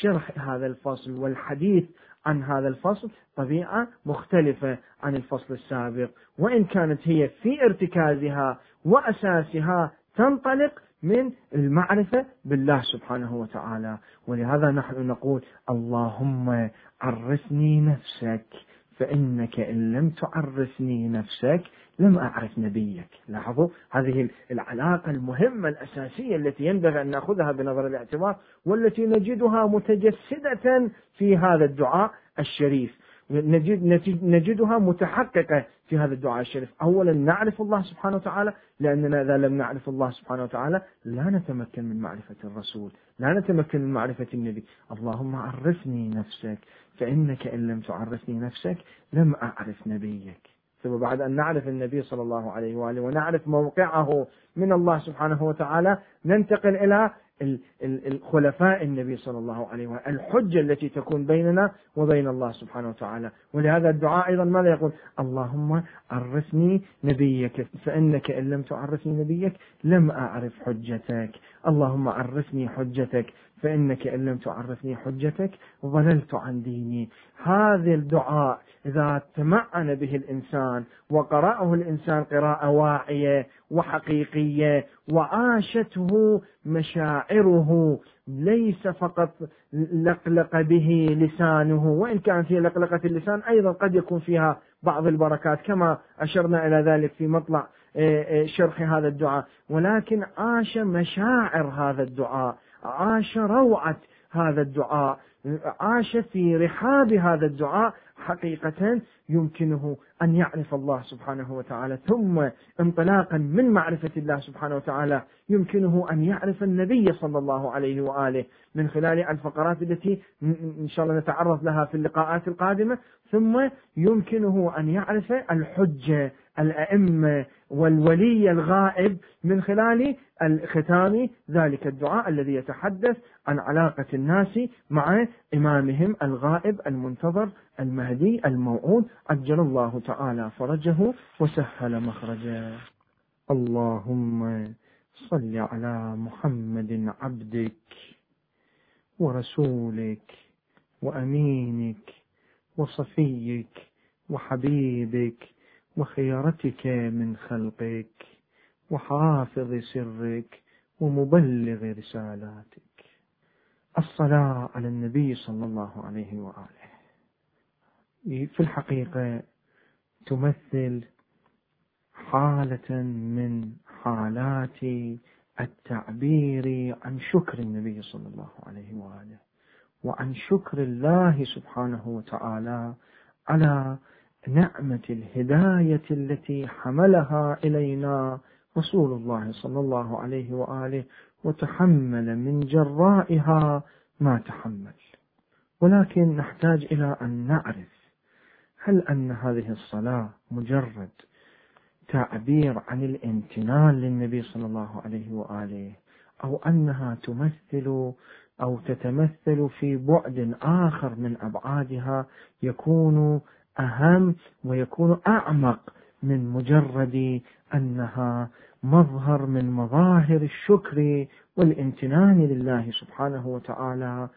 شرح هذا الفصل والحديث عن هذا الفصل طبيعة مختلفة عن الفصل السابق. وإن كانت هي في ارتكازها وأساسها تنطلق من المعرفة بالله سبحانه وتعالى. ولهذا نحن نقول اللهم عرفني نفسك فإنك إن لم تعرفني نفسك لم أعرف نبيك. لاحظوا هذه العلاقة المهمة الأساسية التي ينبغي أن نأخذها بنظر الاعتبار والتي نجدها متجسدة في هذا الدعاء الشريف. نجد نجدها متحققة في هذا الدعاء الشريف. أولا نعرف الله سبحانه وتعالى لأننا إذا لم نعرف الله سبحانه وتعالى لا نتمكن من معرفة الرسول لا نتمكن من معرفة النبي. اللهم عرفني نفسك فإنك إن لم تعرفني نفسك لم أعرف نبيك. ثم بعد أن نعرف النبي صلى الله عليه وآله ونعرف موقعه من الله سبحانه وتعالى ننتقل إلى الخلفاء النبي صلى الله عليه وسلم الحجة التي تكون بيننا وبين الله سبحانه وتعالى. ولهذا الدعاء أيضا ماذا يقول؟ اللهم عرفني نبيك فإنك إن لم تعرفني نبيك لم أعرف حجتك. اللهم عرفني حجتك. فإنك إن لم تعرفني حجتك ضللت عن ديني. هذا الدعاء إذا تمعن به الإنسان وقرأه الإنسان قراءة واعية وحقيقية وعاشته مشاعره ليس فقط لقلق به لسانه وإن كان في لقلقة اللسان أيضا قد يكون فيها بعض البركات كما أشرنا إلى ذلك في مطلع آه، آه، شرح هذا الدعاء. ولكن عاش مشاعر هذا الدعاء. عاش روعة هذا الدعاء عاش في رحاب هذا الدعاء. حقيقة يمكنه أن يعرف الله سبحانه وتعالى ثم انطلاقا من معرفة الله سبحانه وتعالى يمكنه أن يعرف النبي صلى الله عليه وآله. من خلال الفقرات التي إن شاء الله نتعرض لها في اللقاءات القادمة ثم يمكنه أن يعرف الحجة الأئمة والولي الغائب من خلال ختام ذلك الدعاء الذي يتحدث عن علاقة الناس مع إمامهم الغائب المنتظر المهدي الموعود. عجل الله تعالى فرجه وسهل مخرجه. اللهم صل على محمد عبدك ورسولك وأمينك وصفيك وحبيبك وخيرتك من خلقك وحافظ سرك ومبلغ رسالاتك. الصلاة على النبي صلى الله عليه وآله. في الحقيقة تمثل حالة من حالات التعبير عن شكر النبي صلى الله عليه وآله وعن شكر الله سبحانه وتعالى على نعمة الهداية التي حملها إلينا رسول الله صلى الله عليه وآله وتحمل من جرائها ما تحمل. ولكن نحتاج إلى أن نعرف هل أن هذه الصلاة مجرد تعبير عن الامتنان للنبي صلى الله عليه وآله أو أنها تمثل أو تتمثل في بعد آخر من أبعادها يكون أهم ويكون أعمق من مجرد أنها مظهر من مظاهر الشكر والامتنان لله سبحانه وتعالى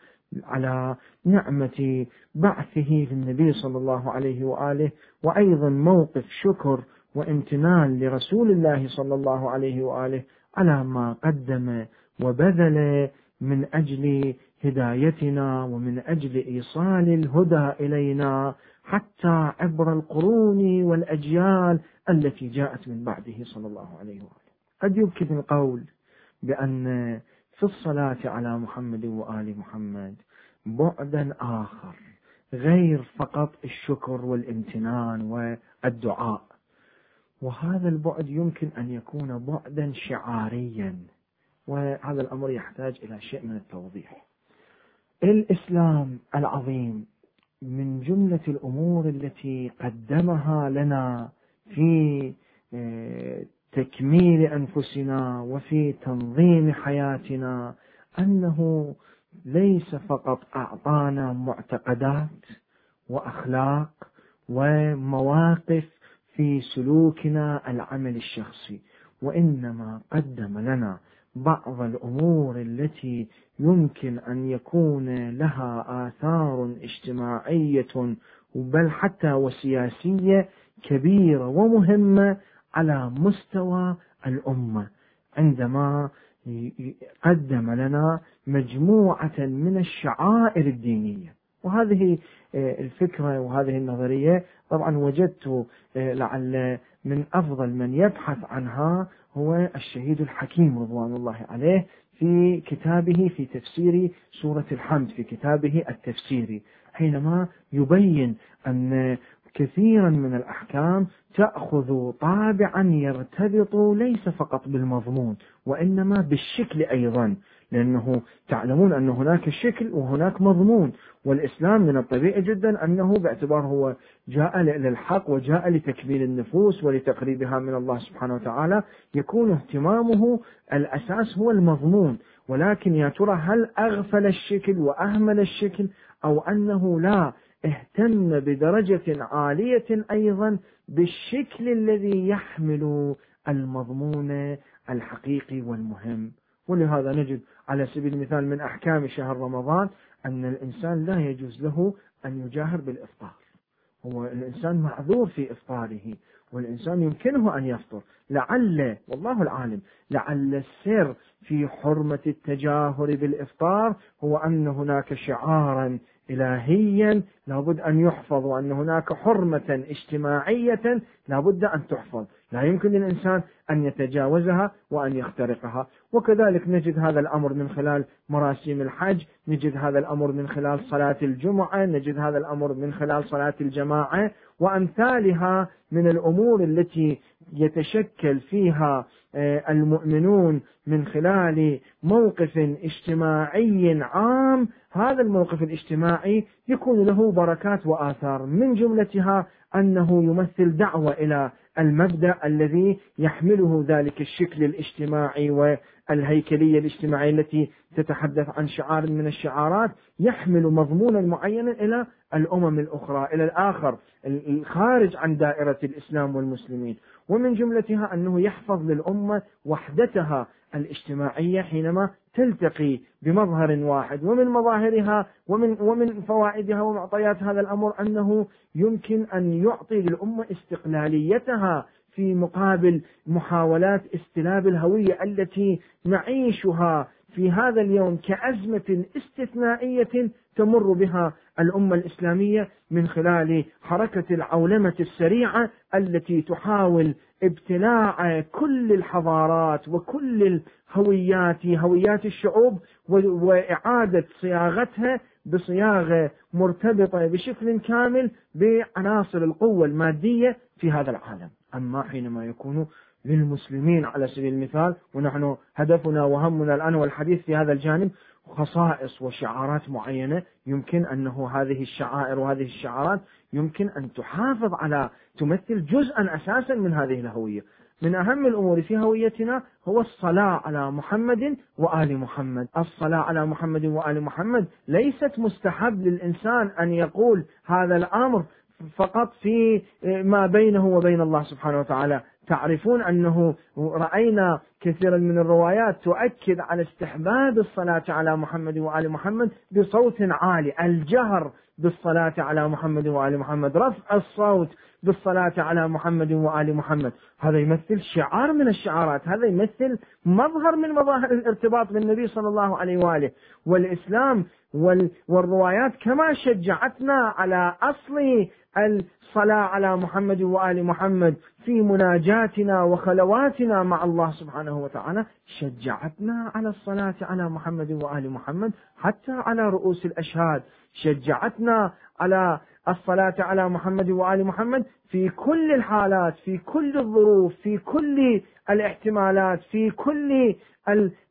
على نعمة بعثه للنبي صلى الله عليه وآله وأيضا موقف شكر وامتنان لرسول الله صلى الله عليه وآله على ما قدم وبذل من أجل هدايتنا ومن أجل إيصال الهدى إلينا. حتى عبر القرون والأجيال التي جاءت من بعده صلى الله عليه وآله. قد يمكن القول بأن في الصلاة على محمد وآل محمد بعدا آخر غير فقط الشكر والامتنان والدعاء. وهذا البعد يمكن أن يكون بعدا شعاريا وهذا الأمر يحتاج إلى شيء من التوضيح. الإسلام العظيم من جملة الأمور التي قدمها لنا في آه، تكميل أنفسنا وفي تنظيم حياتنا أنه ليس فقط أعطانا معتقدات وأخلاق ومواقف في سلوكنا العمل الشخصي وإنما قدم لنا بعض الأمور التي يمكن أن يكون لها آثار اجتماعية بل حتى وسياسية كبيرة ومهمة على مستوى الأمة. عندما قدم لنا مجموعة من الشعائر الدينية وهذه آه، الفكرة وهذه النظرية طبعا وجدت آه، لعل من أفضل من يبحث عنها هو الشهيد الحكيم رضوان الله عليه في كتابه في تفسير سورة الحمد في كتابه التفسيري حينما يبين أن كثيرا من الأحكام تأخذ طابعا يرتبط ليس فقط بالمضمون وإنما بالشكل أيضا. لأنه تعلمون أن هناك شكل وهناك مضمون والإسلام من الطبيعي جدا أنه باعتبار هو جاء للحق وجاء لتكميل النفوس ولتقريبها من الله سبحانه وتعالى يكون اهتمامه الأساس هو المضمون. ولكن يا ترى هل أغفل الشكل وأهمل الشكل أو أنه لا؟ اهتم بدرجة عالية أيضا بالشكل الذي يحمل المضمون الحقيقي والمهم. ولهذا نجد على سبيل المثال من أحكام شهر رمضان أن الإنسان لا يجوز له أن يجاهر بالإفطار. هو الإنسان معذور في إفطاره والإنسان يمكنه أن يفطر. لعل والله العالم لعل السر في حرمة التجاهر بالإفطار هو أن هناك شعارا إلهيا لابد أن يحفظ وأن هناك حرمة اجتماعية لابد أن تحفظ. لا يمكن للإنسان أن يتجاوزها وأن يخترقها. وكذلك نجد هذا الأمر من خلال مراسيم الحج نجد هذا الأمر من خلال صلاة الجمعة نجد هذا الأمر من خلال صلاة الجماعة. وأمثالها من الأمور التي يتشكل فيها آه، المؤمنون من خلال موقف اجتماعي عام. هذا الموقف الاجتماعي يكون له بركات وآثار من جملتها أنه يمثل دعوة إلى المبدأ الذي يحمله ذلك الشكل الاجتماعي والهيكلية الاجتماعية التي تتحدث عن شعار من الشعارات يحمل مضمونا معينا إلى الأمم الأخرى إلى الآخر الخارج عن دائرة الإسلام والمسلمين. ومن جملتها أنه يحفظ للأمة وحدتها الاجتماعية حينما تلتقي بمظهر واحد. ومن مظاهرها ومن ومن فوائدها ومعطيات هذا الأمر أنه يمكن أن يعطي للأمة استقلاليتها في مقابل محاولات استلاب الهوية التي نعيشها في هذا اليوم كأزمة استثنائية تمر بها الأمة الإسلامية من خلال حركة العولمة السريعة التي تحاول ابتلاع كل الحضارات وكل الهويات هويات الشعوب وإعادة صياغتها بصياغة مرتبطة بشكل كامل بعناصر القوة المادية في هذا العالم. أما حينما يكون للمسلمين على سبيل المثال ونحن هدفنا وهمنا الآن والحديث في هذا الجانب خصائص وشعارات معينة يمكن أنه هذه الشعائر وهذه الشعارات يمكن أن تحافظ على تمثل جزءا أساسا من هذه الهوية. من أهم الأمور في هويتنا هو الصلاة على محمد وآل محمد. الصلاة على محمد وآل محمد ليست مستحب للإنسان أن يقول هذا الأمر فقط في ما بينه وبين الله سبحانه وتعالى. تعرفون أنه رأينا كثيرا من الروايات تؤكد على استحباب الصلاة على محمد وآل محمد بصوت عالي. الجهر بالصلاة على محمد وآل محمد. رفع الصوت بالصلاة على محمد وآل محمد. هذا يمثل شعار من الشعارات. هذا يمثل مظهر من مظاهر الارتباط بالنبي صلى الله عليه وآله. والإسلام والروايات كما شجعتنا على أصل الصلاة على محمد وآل محمد في مناجاتنا وخلواتنا مع الله سبحانه وتعالى. شجعتنا على الصلاة على محمد وآل محمد حتى على رؤوس الأشهاد. شجعتنا على الصلاة على محمد وآل محمد في كل الحالات في كل الظروف في كل الاحتمالات في كل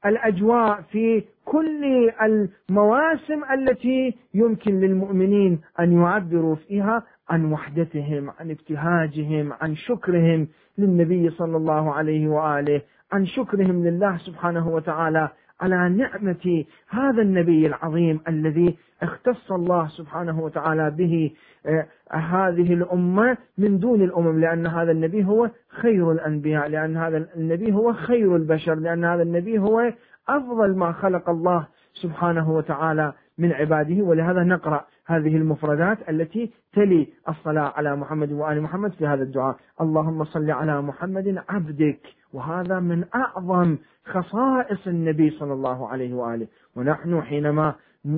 الأجواء في كل المواسم التي يمكن للمؤمنين أن يعبروا فيها عن وحدتهم عن ابتهاجهم عن شكرهم للنبي صلى الله عليه وآله عن شكرهم لله سبحانه وتعالى على نعمة هذا النبي العظيم الذي اختص الله سبحانه وتعالى به آه، هذه الأمة من دون الأمم لأن هذا النبي هو خير الأنبياء لأن هذا النبي هو خير البشر لأن هذا النبي هو أفضل ما خلق الله سبحانه وتعالى من عباده ولهذا نقرأ هذه المفردات التي تلي الصلاة على محمد وآل محمد في هذا الدعاء. اللهم صل على محمد عبدك وهذا من أعظم خصائص النبي صلى الله عليه وآله. ونحن حينما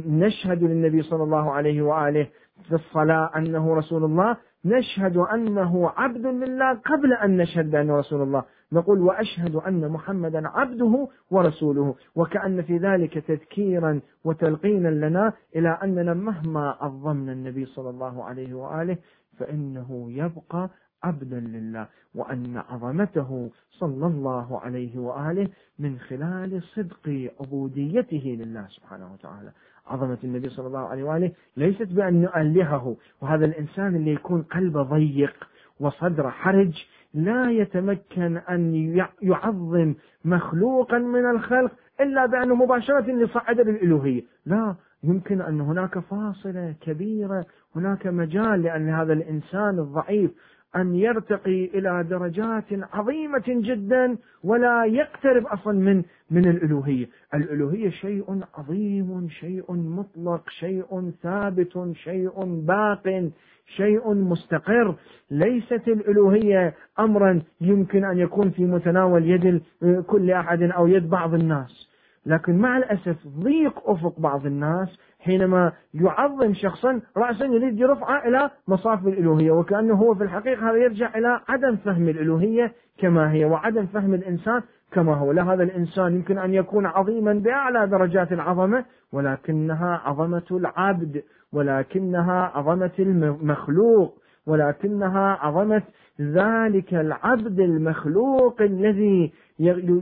نشهد للنبي صلى الله عليه وآله في الصلاة أنه رسول الله نشهد أنه عبد لله قبل أن نشهد بأنه رسول الله. نقول وأشهد أن محمدا عبده ورسوله وكأن في ذلك تذكيرا وتلقينا لنا إلى أننا مهما عظمنا النبي صلى الله عليه وآله فإنه يبقى عبدا لله وأن عظمته صلى الله عليه وآله من خلال صدق عبوديته لله سبحانه وتعالى. عظمة النبي صلى الله عليه وآله ليست بأن نؤلهه وهذا الإنسان اللي يكون قلبه ضيق وصدره حرج لا يتمكن أن يعظم مخلوقا من الخلق إلا بأنه مباشرة يصعد للإلوهية لا يمكن أن هناك فاصلة كبيرة هناك مجال لأن هذا الإنسان الضعيف أن يرتقي إلى درجات عظيمة جدا ولا يقترب أصلا من من الألوهية. الألوهية شيء عظيم شيء مطلق شيء ثابت شيء باق شيء مستقر. ليست الألوهية أمرا يمكن أن يكون في متناول يد كل أحد أو يد بعض الناس. لكن مع الأسف ضيق أفق بعض الناس حينما يعظم شخصا رأسا يريد يرفعه إلى مصاف الألوهية. وكأنه هو في الحقيقة هذا يرجع إلى عدم فهم الألوهية كما هي. وعدم فهم الإنسان كما هو. لا هذا الإنسان يمكن أن يكون عظيما بأعلى درجات العظمة ولكنها عظمة العبد ولكنها عظمة المخلوق ولكنها عظمة ذلك العبد المخلوق الذي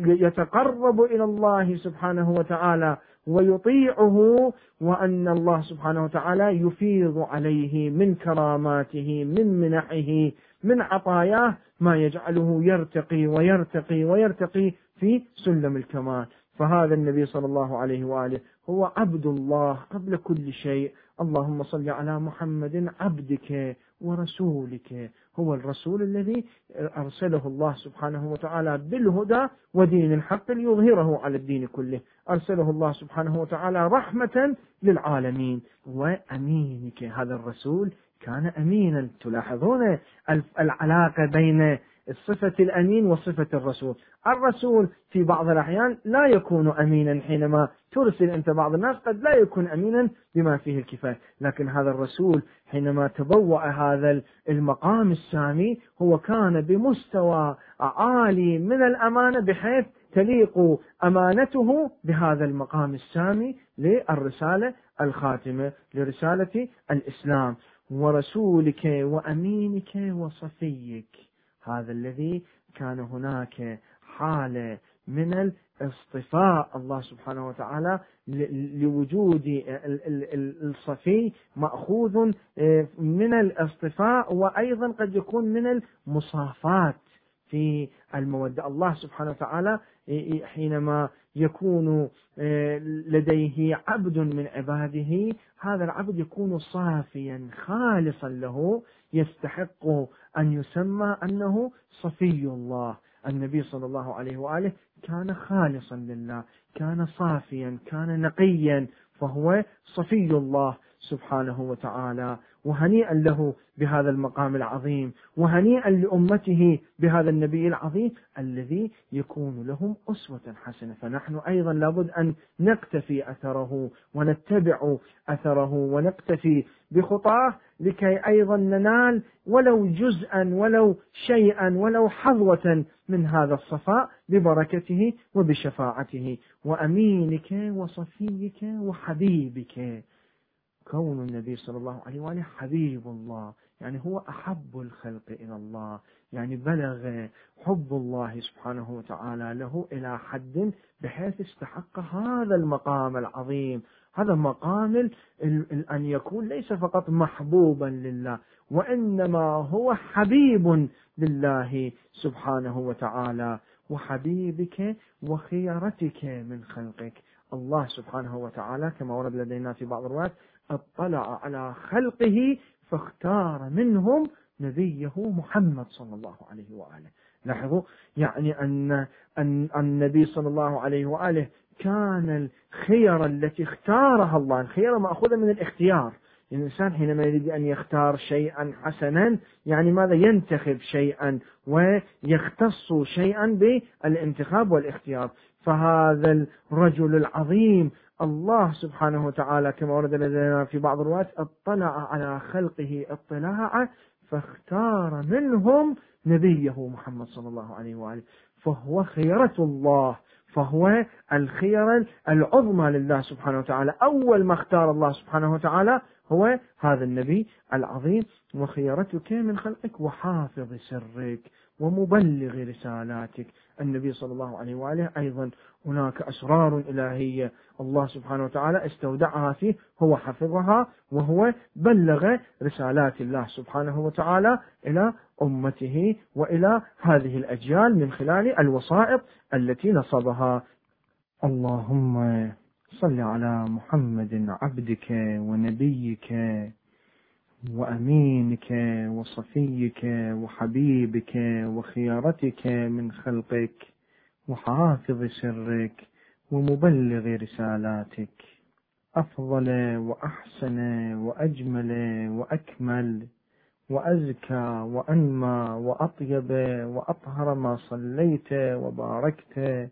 يتقرب إلى الله سبحانه وتعالى ويطيعه وأن الله سبحانه وتعالى يفيض عليه من كراماته من منحه من عطاياه ما يجعله يرتقي ويرتقي ويرتقي في سلم الكمال. فهذا النبي صلى الله عليه وآله هو عبد الله قبل كل شيء. اللهم صل على محمد عبدك ورسولك. هو الرسول الذي أرسله الله سبحانه وتعالى بالهدى ودين الحق ليظهره على الدين كله. أرسله الله سبحانه وتعالى رحمة للعالمين. وأمينك. هذا الرسول كان أمينا. تلاحظون العلاقة بين الصفة الأمين وصفة الرسول. الرسول في بعض الأحيان لا يكون أمينا حينما ترسل أنت بعض الناس قد لا يكون أمينا بما فيه الكفاية. لكن هذا الرسول حينما تبوأ هذا المقام السامي هو كان بمستوى عالي من الأمانة بحيث تليق أمانته بهذا المقام السامي للرسالة الخاتمة لرسالة الإسلام. ورسولك وأمينك وصفيك. هذا الذي كان هناك حالة من الاصطفاء الله سبحانه وتعالى لوجود الصفي مأخوذ آه، من الاصطفاء وأيضا قد يكون من المصافات في المودة. الله سبحانه وتعالى آه، حينما يكون آه، لديه عبد من عباده هذا العبد يكون صافيا خالصا له يستحق أن يسمى أنه صفي الله. النبي صلى الله عليه وآله كان خالصا لله كان صافيا كان نقيا فهو صفي الله سبحانه وتعالى. وهنيئا له بهذا المقام العظيم وهنيئا لأمته بهذا النبي العظيم الذي يكون لهم أسوة حسنة. فنحن أيضا لابد أن نقتفي أثره ونتبع أثره ونقتفي بخطاه لكي أيضا ننال ولو جزءا ولو شيئا ولو حظوة من هذا الصفاء ببركته وبشفاعته. وأمينك وصفيك وحبيبك كون النبي صلى الله عليه وآله حبيب الله يعني هو أحب الخلق إلى الله يعني بلغ حب الله سبحانه وتعالى له إلى حد بحيث استحق هذا المقام العظيم هذا مقام أن يكون ليس فقط محبوبا لله وإنما هو حبيب لله سبحانه وتعالى وحبيبك وخيرتك من خلقك. الله سبحانه وتعالى كما ورد لدينا في بعض الروايات أطلع على خلقه فاختار منهم نبيه محمد صلى الله عليه وآله. لاحظوا؟ يعني أن أن النبي صلى الله عليه وآله كان الخيرة التي اختارها الله، الخيرة مأخوذة من الاختيار، الإنسان حينما يريد أن يختار شيئا حسنا يعني ماذا ينتخب شيئا؟ ويختص شيئا بالانتخاب والاختيار. فهذا الرجل العظيم الله سبحانه وتعالى كما ورد لدينا في بعض الروايات اطلع على خلقه اطلاعا فاختار منهم نبيه محمد صلى الله عليه وآله. فهو خيرة الله. فهو الخيرة العظمى لله سبحانه وتعالى. أول ما اختار الله سبحانه وتعالى هو هذا النبي العظيم. وخيرتك من خلقك وحافظ سرك. ومبلغ رسالاتك. النبي صلى الله عليه وآله أيضا هناك أسرار إلهية الله سبحانه وتعالى استودعها فيه هو حفظها وهو بلغ رسالات الله سبحانه وتعالى إلى أمته وإلى هذه الأجيال من خلال الوسائط التي نصبها. اللهم صل على محمد عبدك ونبيك. وأمينك وصفيك وحبيبك وخيارتك من خلقك وحافظ سرك ومبلغ رسالاتك. أفضل وأحسن وأجمل وأكمل وأزكى وأنمى وأطيب وأطهر ما صليت وباركت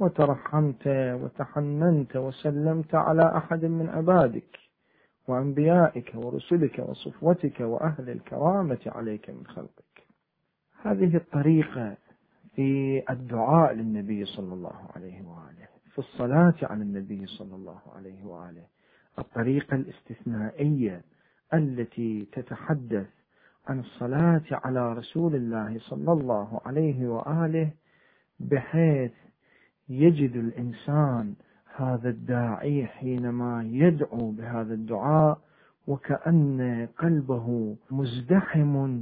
وترحمت وتحننت وسلمت على أحد من عبادك. وأنبيائك ورسلك وصفوتك وأهل الكرامة عليك من خلقك. هذه الطريقة في الدعاء للنبي صلى الله عليه وآله في الصلاة على النبي صلى الله عليه وآله. الطريقة الاستثنائية التي تتحدث عن الصلاة على رسول الله صلى الله عليه وآله بحيث يجد الإنسان هذا الداعي حينما يدعو بهذا الدعاء وكأن قلبه مزدحم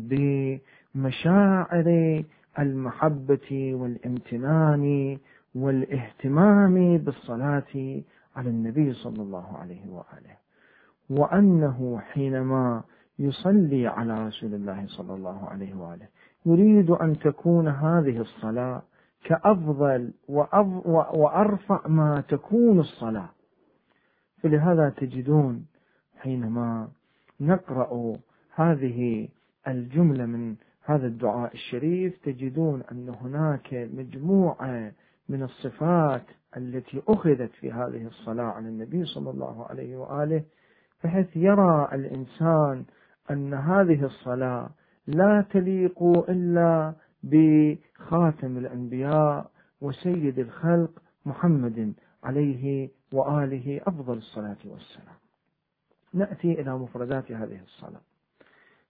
بمشاعر المحبة والامتنان والاهتمام بالصلاة على النبي صلى الله عليه وآله. وأنه حينما يصلي على رسول الله صلى الله عليه وآله يريد أن تكون هذه الصلاة كأفضل وأرفع ما تكون الصلاة. فلهذا تجدون حينما نقرأ هذه الجملة من هذا الدعاء الشريف تجدون أن هناك مجموعة من الصفات التي أخذت في هذه الصلاة على النبي صلى الله عليه وآله. بحيث يرى الإنسان أن هذه الصلاة لا تليق إلا بخاتم الأنبياء وسيد الخلق محمد عليه وآله أفضل الصلاة والسلام. نأتي إلى مفردات هذه الصلاة.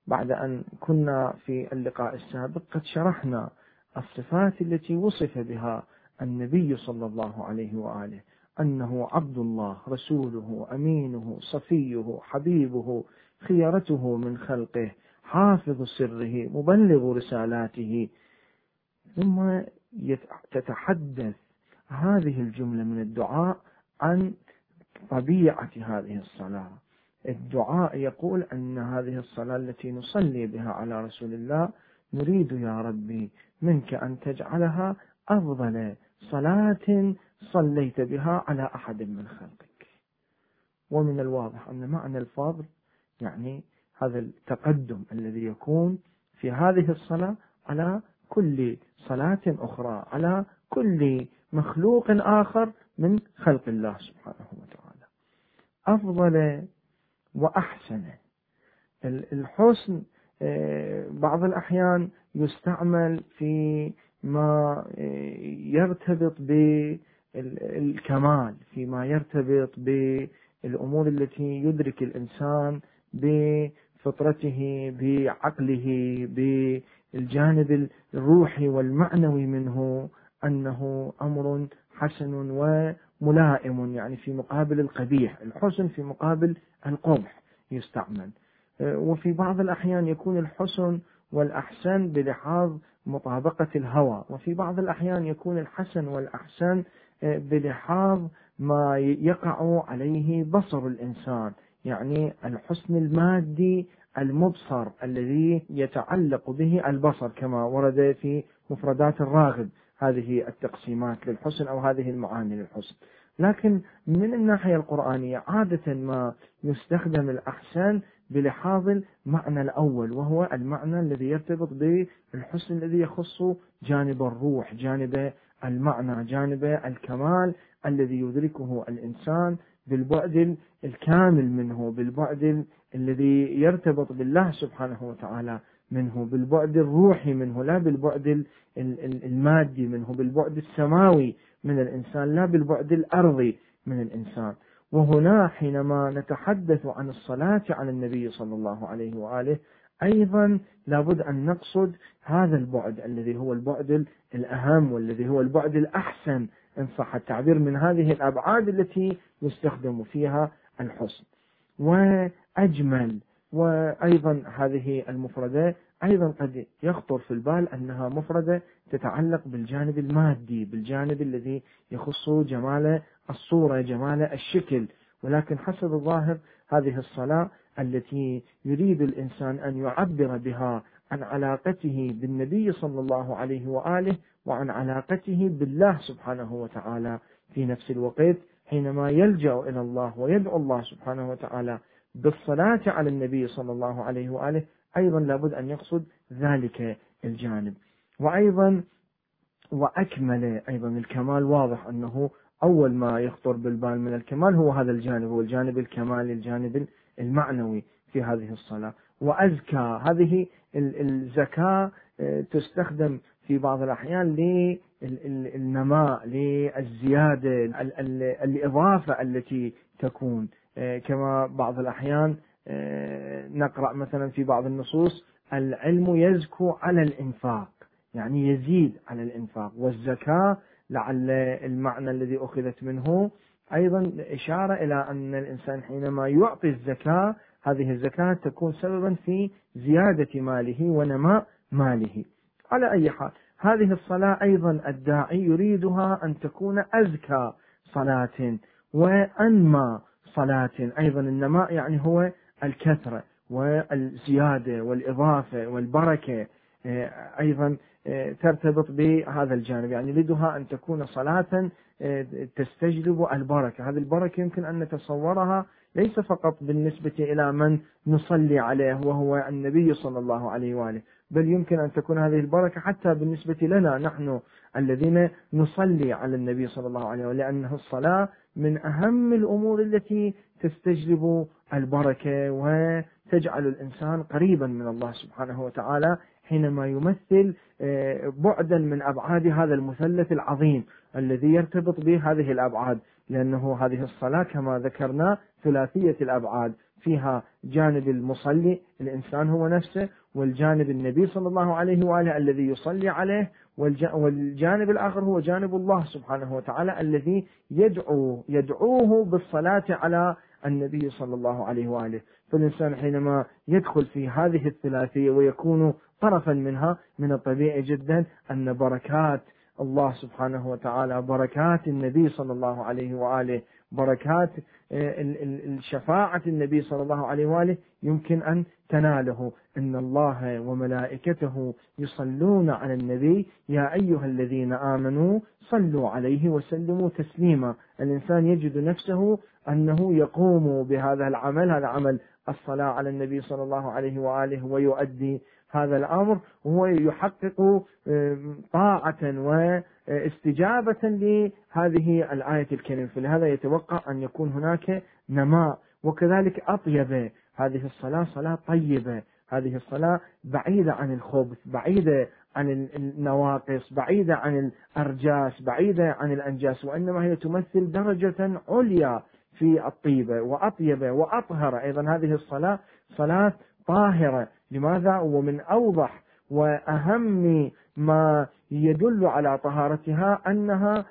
بعد أن كنا في اللقاء السابق قد شرحنا الصفات التي وصف بها النبي صلى الله عليه وآله أنه عبد الله رسوله أمينه صفيه حبيبه خيرته من خلقه حافظ سره مبلغ رسالاته ثم تتحدث هذه الجملة من الدعاء عن طبيعة هذه الصلاة. الدعاء يقول أن هذه الصلاة التي نصلي بها على رسول الله نريد يا ربي منك أن تجعلها أفضل صلاة صليت بها على أحد من خلقك. ومن الواضح أن معنى الفضل يعني هذا التقدم الذي يكون في هذه الصلاة على كل صلاة أخرى على كل مخلوق آخر من خلق الله سبحانه وتعالى. أفضل وأحسن. الحسن آه، بعض الأحيان يستعمل في ما آه، يرتبط بالكمال فيما يرتبط بالأمور التي يدرك الإنسان بفطرته بعقله بالجانب الروحي والمعنوي منه أنه أمر حسن وملائم يعني في مقابل القبيح. الحسن في مقابل القبح يستعمل. آه، وفي بعض الأحيان يكون الحسن والأحسن بلحاظ مطابقة الهوى. وفي بعض الأحيان يكون الحسن والأحسن آه، بلحاظ ما يقع عليه بصر الإنسان يعني الحسن المادي المبصر الذي يتعلق به البصر كما ورد في مفردات الراغب. هذه التقسيمات للحسن أو هذه المعاني للحسن. لكن من الناحية القرآنية عادة ما يستخدم الأحسن بلحاظ المعنى الأول وهو المعنى الذي يرتبط بالحسن الذي يخص جانب الروح جانب المعنى جانب الكمال الذي يدركه الإنسان بالبعد الكامل منه بالبعد الذي يرتبط بالله سبحانه وتعالى منه بالبعد الروحي منه لا بالبعد المادي منه بالبعد السماوي من الإنسان لا بالبعد الأرضي من الإنسان. وهنا حينما نتحدث عن الصلاة على النبي صلى الله عليه وآله أيضا لابد أن نقصد هذا البعد الذي هو البعد الأهم والذي هو البعد الأحسن إن صح التعبير من هذه الأبعاد التي يستخدم فيها الحسن. وأجمل. وأيضا هذه المفردة أيضا قد يخطر في البال أنها مفردة تتعلق بالجانب المادي بالجانب الذي يخص جمال الصورة جمال الشكل. ولكن حسب الظاهر هذه الصلاة التي يريد الإنسان أن يعبر بها عن علاقته بالنبي صلى الله عليه وآله وعن علاقته بالله سبحانه وتعالى في نفس الوقت. حينما يلجأ إلى الله ويدعو الله سبحانه وتعالى بالصلاة على النبي صلى الله عليه وآله أيضا لابد أن يقصد ذلك الجانب. وأيضا وأكمل أيضا الكمال واضح أنه أول ما يخطر بالبال من الكمال هو هذا الجانب هو الجانب الكمالي الجانب المعنوي في هذه الصلاة. وأزكى هذه الزكاة آه، تستخدم في بعض الأحيان للنماء للزيادة الإضافة التي تكون. آه، كما بعض الأحيان آه، نقرأ مثلا في بعض النصوص العلم يزكو على الإنفاق يعني يزيد على الإنفاق. والزكاة لعل المعنى الذي أخذت منه. أيضا إشارة إلى أن الإنسان حينما يعطي الزكاة هذه الزكاة تكون سببا في زيادة ماله ونماء ماله. على أي حال. هذه الصلاة أيضا الداعي يريدها أن تكون أزكى صلاة وأنمى صلاة. أيضا النماء يعني هو الكثرة والزيادة والإضافة والبركة. آه، أيضا آه، ترتبط بهذا الجانب. يعني يريدها أن تكون صلاة آه، تستجلب البركة. هذه البركة يمكن أن نتصورها ليس فقط بالنسبة إلى من نصلي عليه وهو النبي صلى الله عليه وآله. بل يمكن أن تكون هذه البركة حتى بالنسبة لنا نحن الذين نصلي على النبي صلى الله عليه وآله لأنه الصلاة من أهم الأمور التي تستجلب البركة وتجعل الإنسان قريبا من الله سبحانه وتعالى حينما يمثل آه، بعدا من أبعاد هذا المثلث العظيم الذي يرتبط بهذه الأبعاد لأنه هذه الصلاة كما ذكرنا ثلاثية الأبعاد فيها جانب المصلي الإنسان هو نفسه والجانب النبي صلى الله عليه وآله الذي يصلي عليه والجانب الآخر هو جانب الله سبحانه وتعالى الذي يدعو يدعوه بالصلاة على النبي صلى الله عليه وآله. فالإنسان حينما يدخل في هذه الثلاثية ويكون طرفا منها من الطبيعي جدا أن بركات الله سبحانه وتعالى بركات النبي صلى الله عليه وآله بركات الشفاعة النبي صلى الله عليه وآله يمكن أن تناله. إن الله وملائكته يصلون على النبي. يا أيها الذين آمنوا صلوا عليه وسلموا تسليما. الإنسان يجد نفسه أنه يقوم بهذا العمل. هذا عمل الصلاة على النبي صلى الله عليه وآله ويؤدي هذا الأمر. وهو يحقق طاعة واستجابة لهذه الآية الكريمة. فلهذا يتوقع أن يكون هناك نماء وكذلك أطيب. هذه الصلاة صلاة طيبة. هذه الصلاة بعيدة عن الخبث بعيدة عن النواقص بعيدة عن الأرجاس بعيدة عن الأنجاس وإنما هي تمثل درجة عليا في الطيبة وأطيبة وأطهر. أيضا هذه الصلاة صلاة طاهرة. لماذا؟ ومن أوضح وأهم ما يدل على طهارتها أنها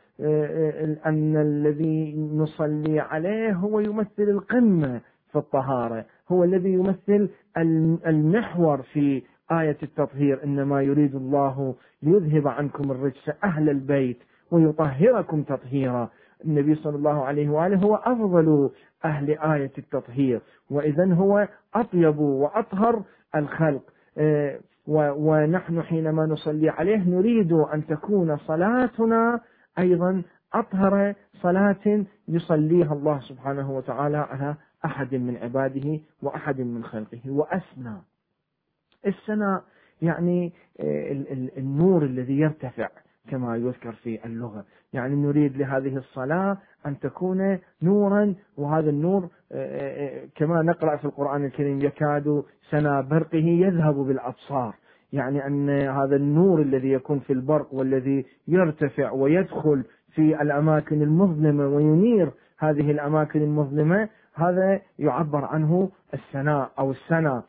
أن الذي نصلي عليه هو يمثل القمة في الطهارة. هو الذي يمثل المحور في آية التطهير. إنما يريد الله ليذهب عنكم الرجس أهل البيت ويطهركم تطهيرا. النبي صلى الله عليه وآله هو أفضل أهل آية التطهير. وإذا هو أطيب وأطهر الخلق. آه، ونحن حينما نصلي عليه نريد أن تكون صلاتنا أيضا أطهر صلاة يصليها الله سبحانه وتعالى على أحد من عباده وأحد من خلقه وأسنى السناء يعني النور الذي يرتفع كما يذكر في اللغة. يعني نريد لهذه الصلاة أن تكون نورا وهذا النور آه، آه، آه، كما نقرأ في القرآن الكريم يكاد سنا برقه يذهب بالأبصار. يعني أن هذا النور الذي يكون في البرق والذي يرتفع ويدخل في الأماكن المظلمة وينير هذه الأماكن المظلمة هذا يعبر عنه السناء أو السنة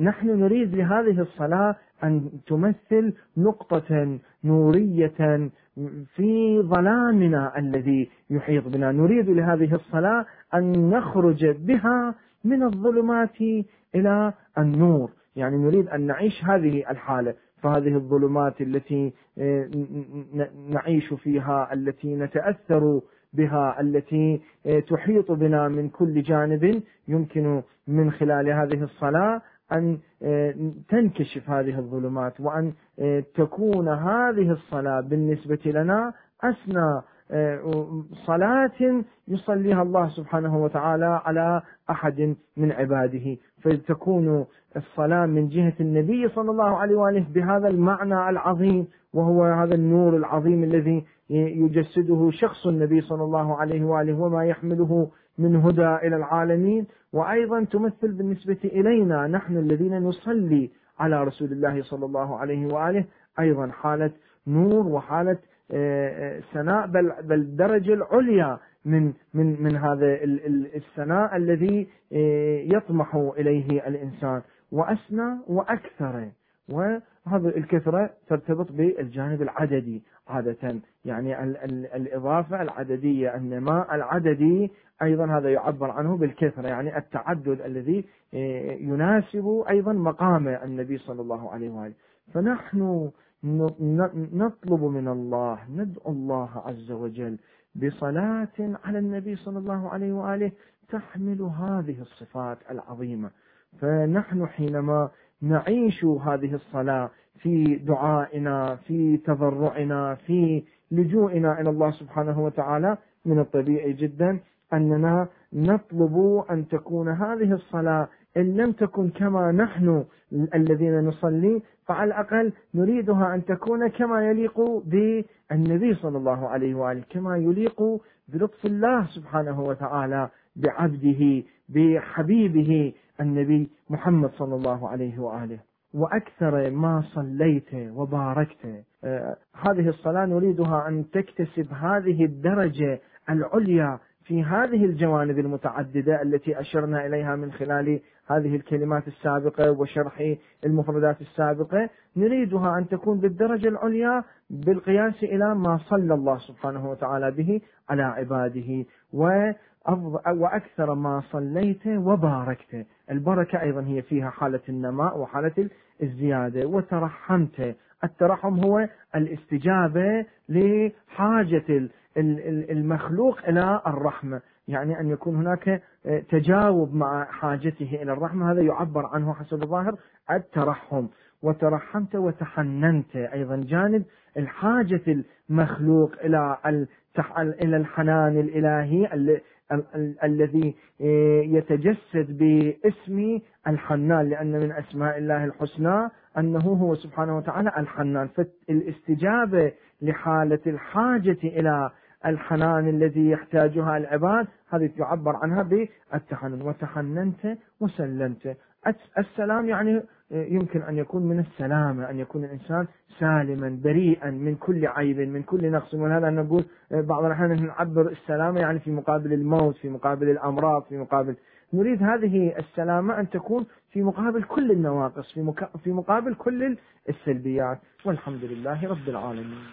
نحن نريد لهذه الصلاة أن تمثل نقطة نورية في ظلامنا الذي يحيط بنا. نريد لهذه الصلاة أن نخرج بها من الظلمات إلى النور. يعني نريد أن نعيش هذه الحالة. فهذه الظلمات التي آه، نعيش فيها التي نتأثر بها التي آه، تحيط بنا من كل جانب يمكن من خلال هذه الصلاة. أن آه، تنكشف هذه الظلمات وأن آه، تكون هذه الصلاة بالنسبة لنا أسنى آه، صلاة يصليها الله سبحانه وتعالى على أحد من عباده. فتكون الصلاة من جهة النبي صلى الله عليه وآله بهذا المعنى العظيم وهو هذا النور العظيم الذي يجسده شخص النبي صلى الله عليه وآله وما يحمله من هدى إلى العالمين. وأيضا تمثل بالنسبة إلينا نحن الذين نصلي على رسول الله صلى الله عليه وآله أيضا حالة نور وحالة آه، آه، سناء بل بل الدرجة العليا من من من هذا السناء الذي آه، يطمح إليه الإنسان. وأسنى وأكثر. وهذا الكثرة ترتبط بالجانب العددي عادة. يعني ال ال الإضافة العددية النماء العددي أيضا هذا يعبر عنه بالكثرة. يعني التعدد الذي آه، يناسب أيضا مقام النبي صلى الله عليه وآله. فنحن نطلب من الله ندعو الله عز وجل بصلاة على النبي صلى الله عليه وآله تحمل هذه الصفات العظيمة. فنحن حينما نعيش هذه الصلاة في دعائنا في تضرعنا في لجوئنا إلى الله سبحانه وتعالى. من الطبيعي جدا أننا نطلب أن تكون هذه الصلاة إن لم تكن كما نحن الذين نصلي فعلى الأقل نريدها أن تكون كما يليق بالنبي صلى الله عليه وآله كما يليق بلطف الله سبحانه وتعالى بعبده بحبيبه النبي محمد صلى الله عليه وآله. وأكثر ما صليت وباركت. آه هذه الصلاة نريدها أن تكتسب هذه الدرجة العليا في هذه الجوانب المتعددة التي أشرنا إليها من خلال هذه الكلمات السابقة وشرح المفردات السابقة. نريدها أن تكون بالدرجة العليا بالقياس إلى ما صلى الله سبحانه وتعالى به على عباده. وأكثر ما صليت وباركت البركة أيضا هي فيها حالة النماء وحالة الزيادة وترحمت الترحم هو الاستجابة لحاجة المخلوق إلى الرحمة. يعني أن يكون هناك تجاوب مع حاجته إلى الرحمة. هذا يعبر عنه حسب الظاهر الترحم. وترحمت وتحننت. أيضا جانب الحاجة المخلوق إلى إلى الحنان الإلهي الذي يتجسد باسم الحنان لأن من أسماء الله الحسنى أنه هو سبحانه وتعالى الحنان فالاستجابة لحالة الحاجة إلى الحنان الذي يحتاجها العباد هذه يعبر عنها بالتحنن. وتحننت وسلمت. السلام يعني يمكن أن يكون من السلامة أن يكون الإنسان سالما بريئا من كل عيب من كل نقص. ولهذا نقول بعض الأحيان نعبر السلامة يعني في مقابل الموت في مقابل الأمراض في مقابل. نريد هذه السلامة أن تكون في مقابل كل النواقص في, في مقابل كل السلبيات. والحمد لله رب العالمين.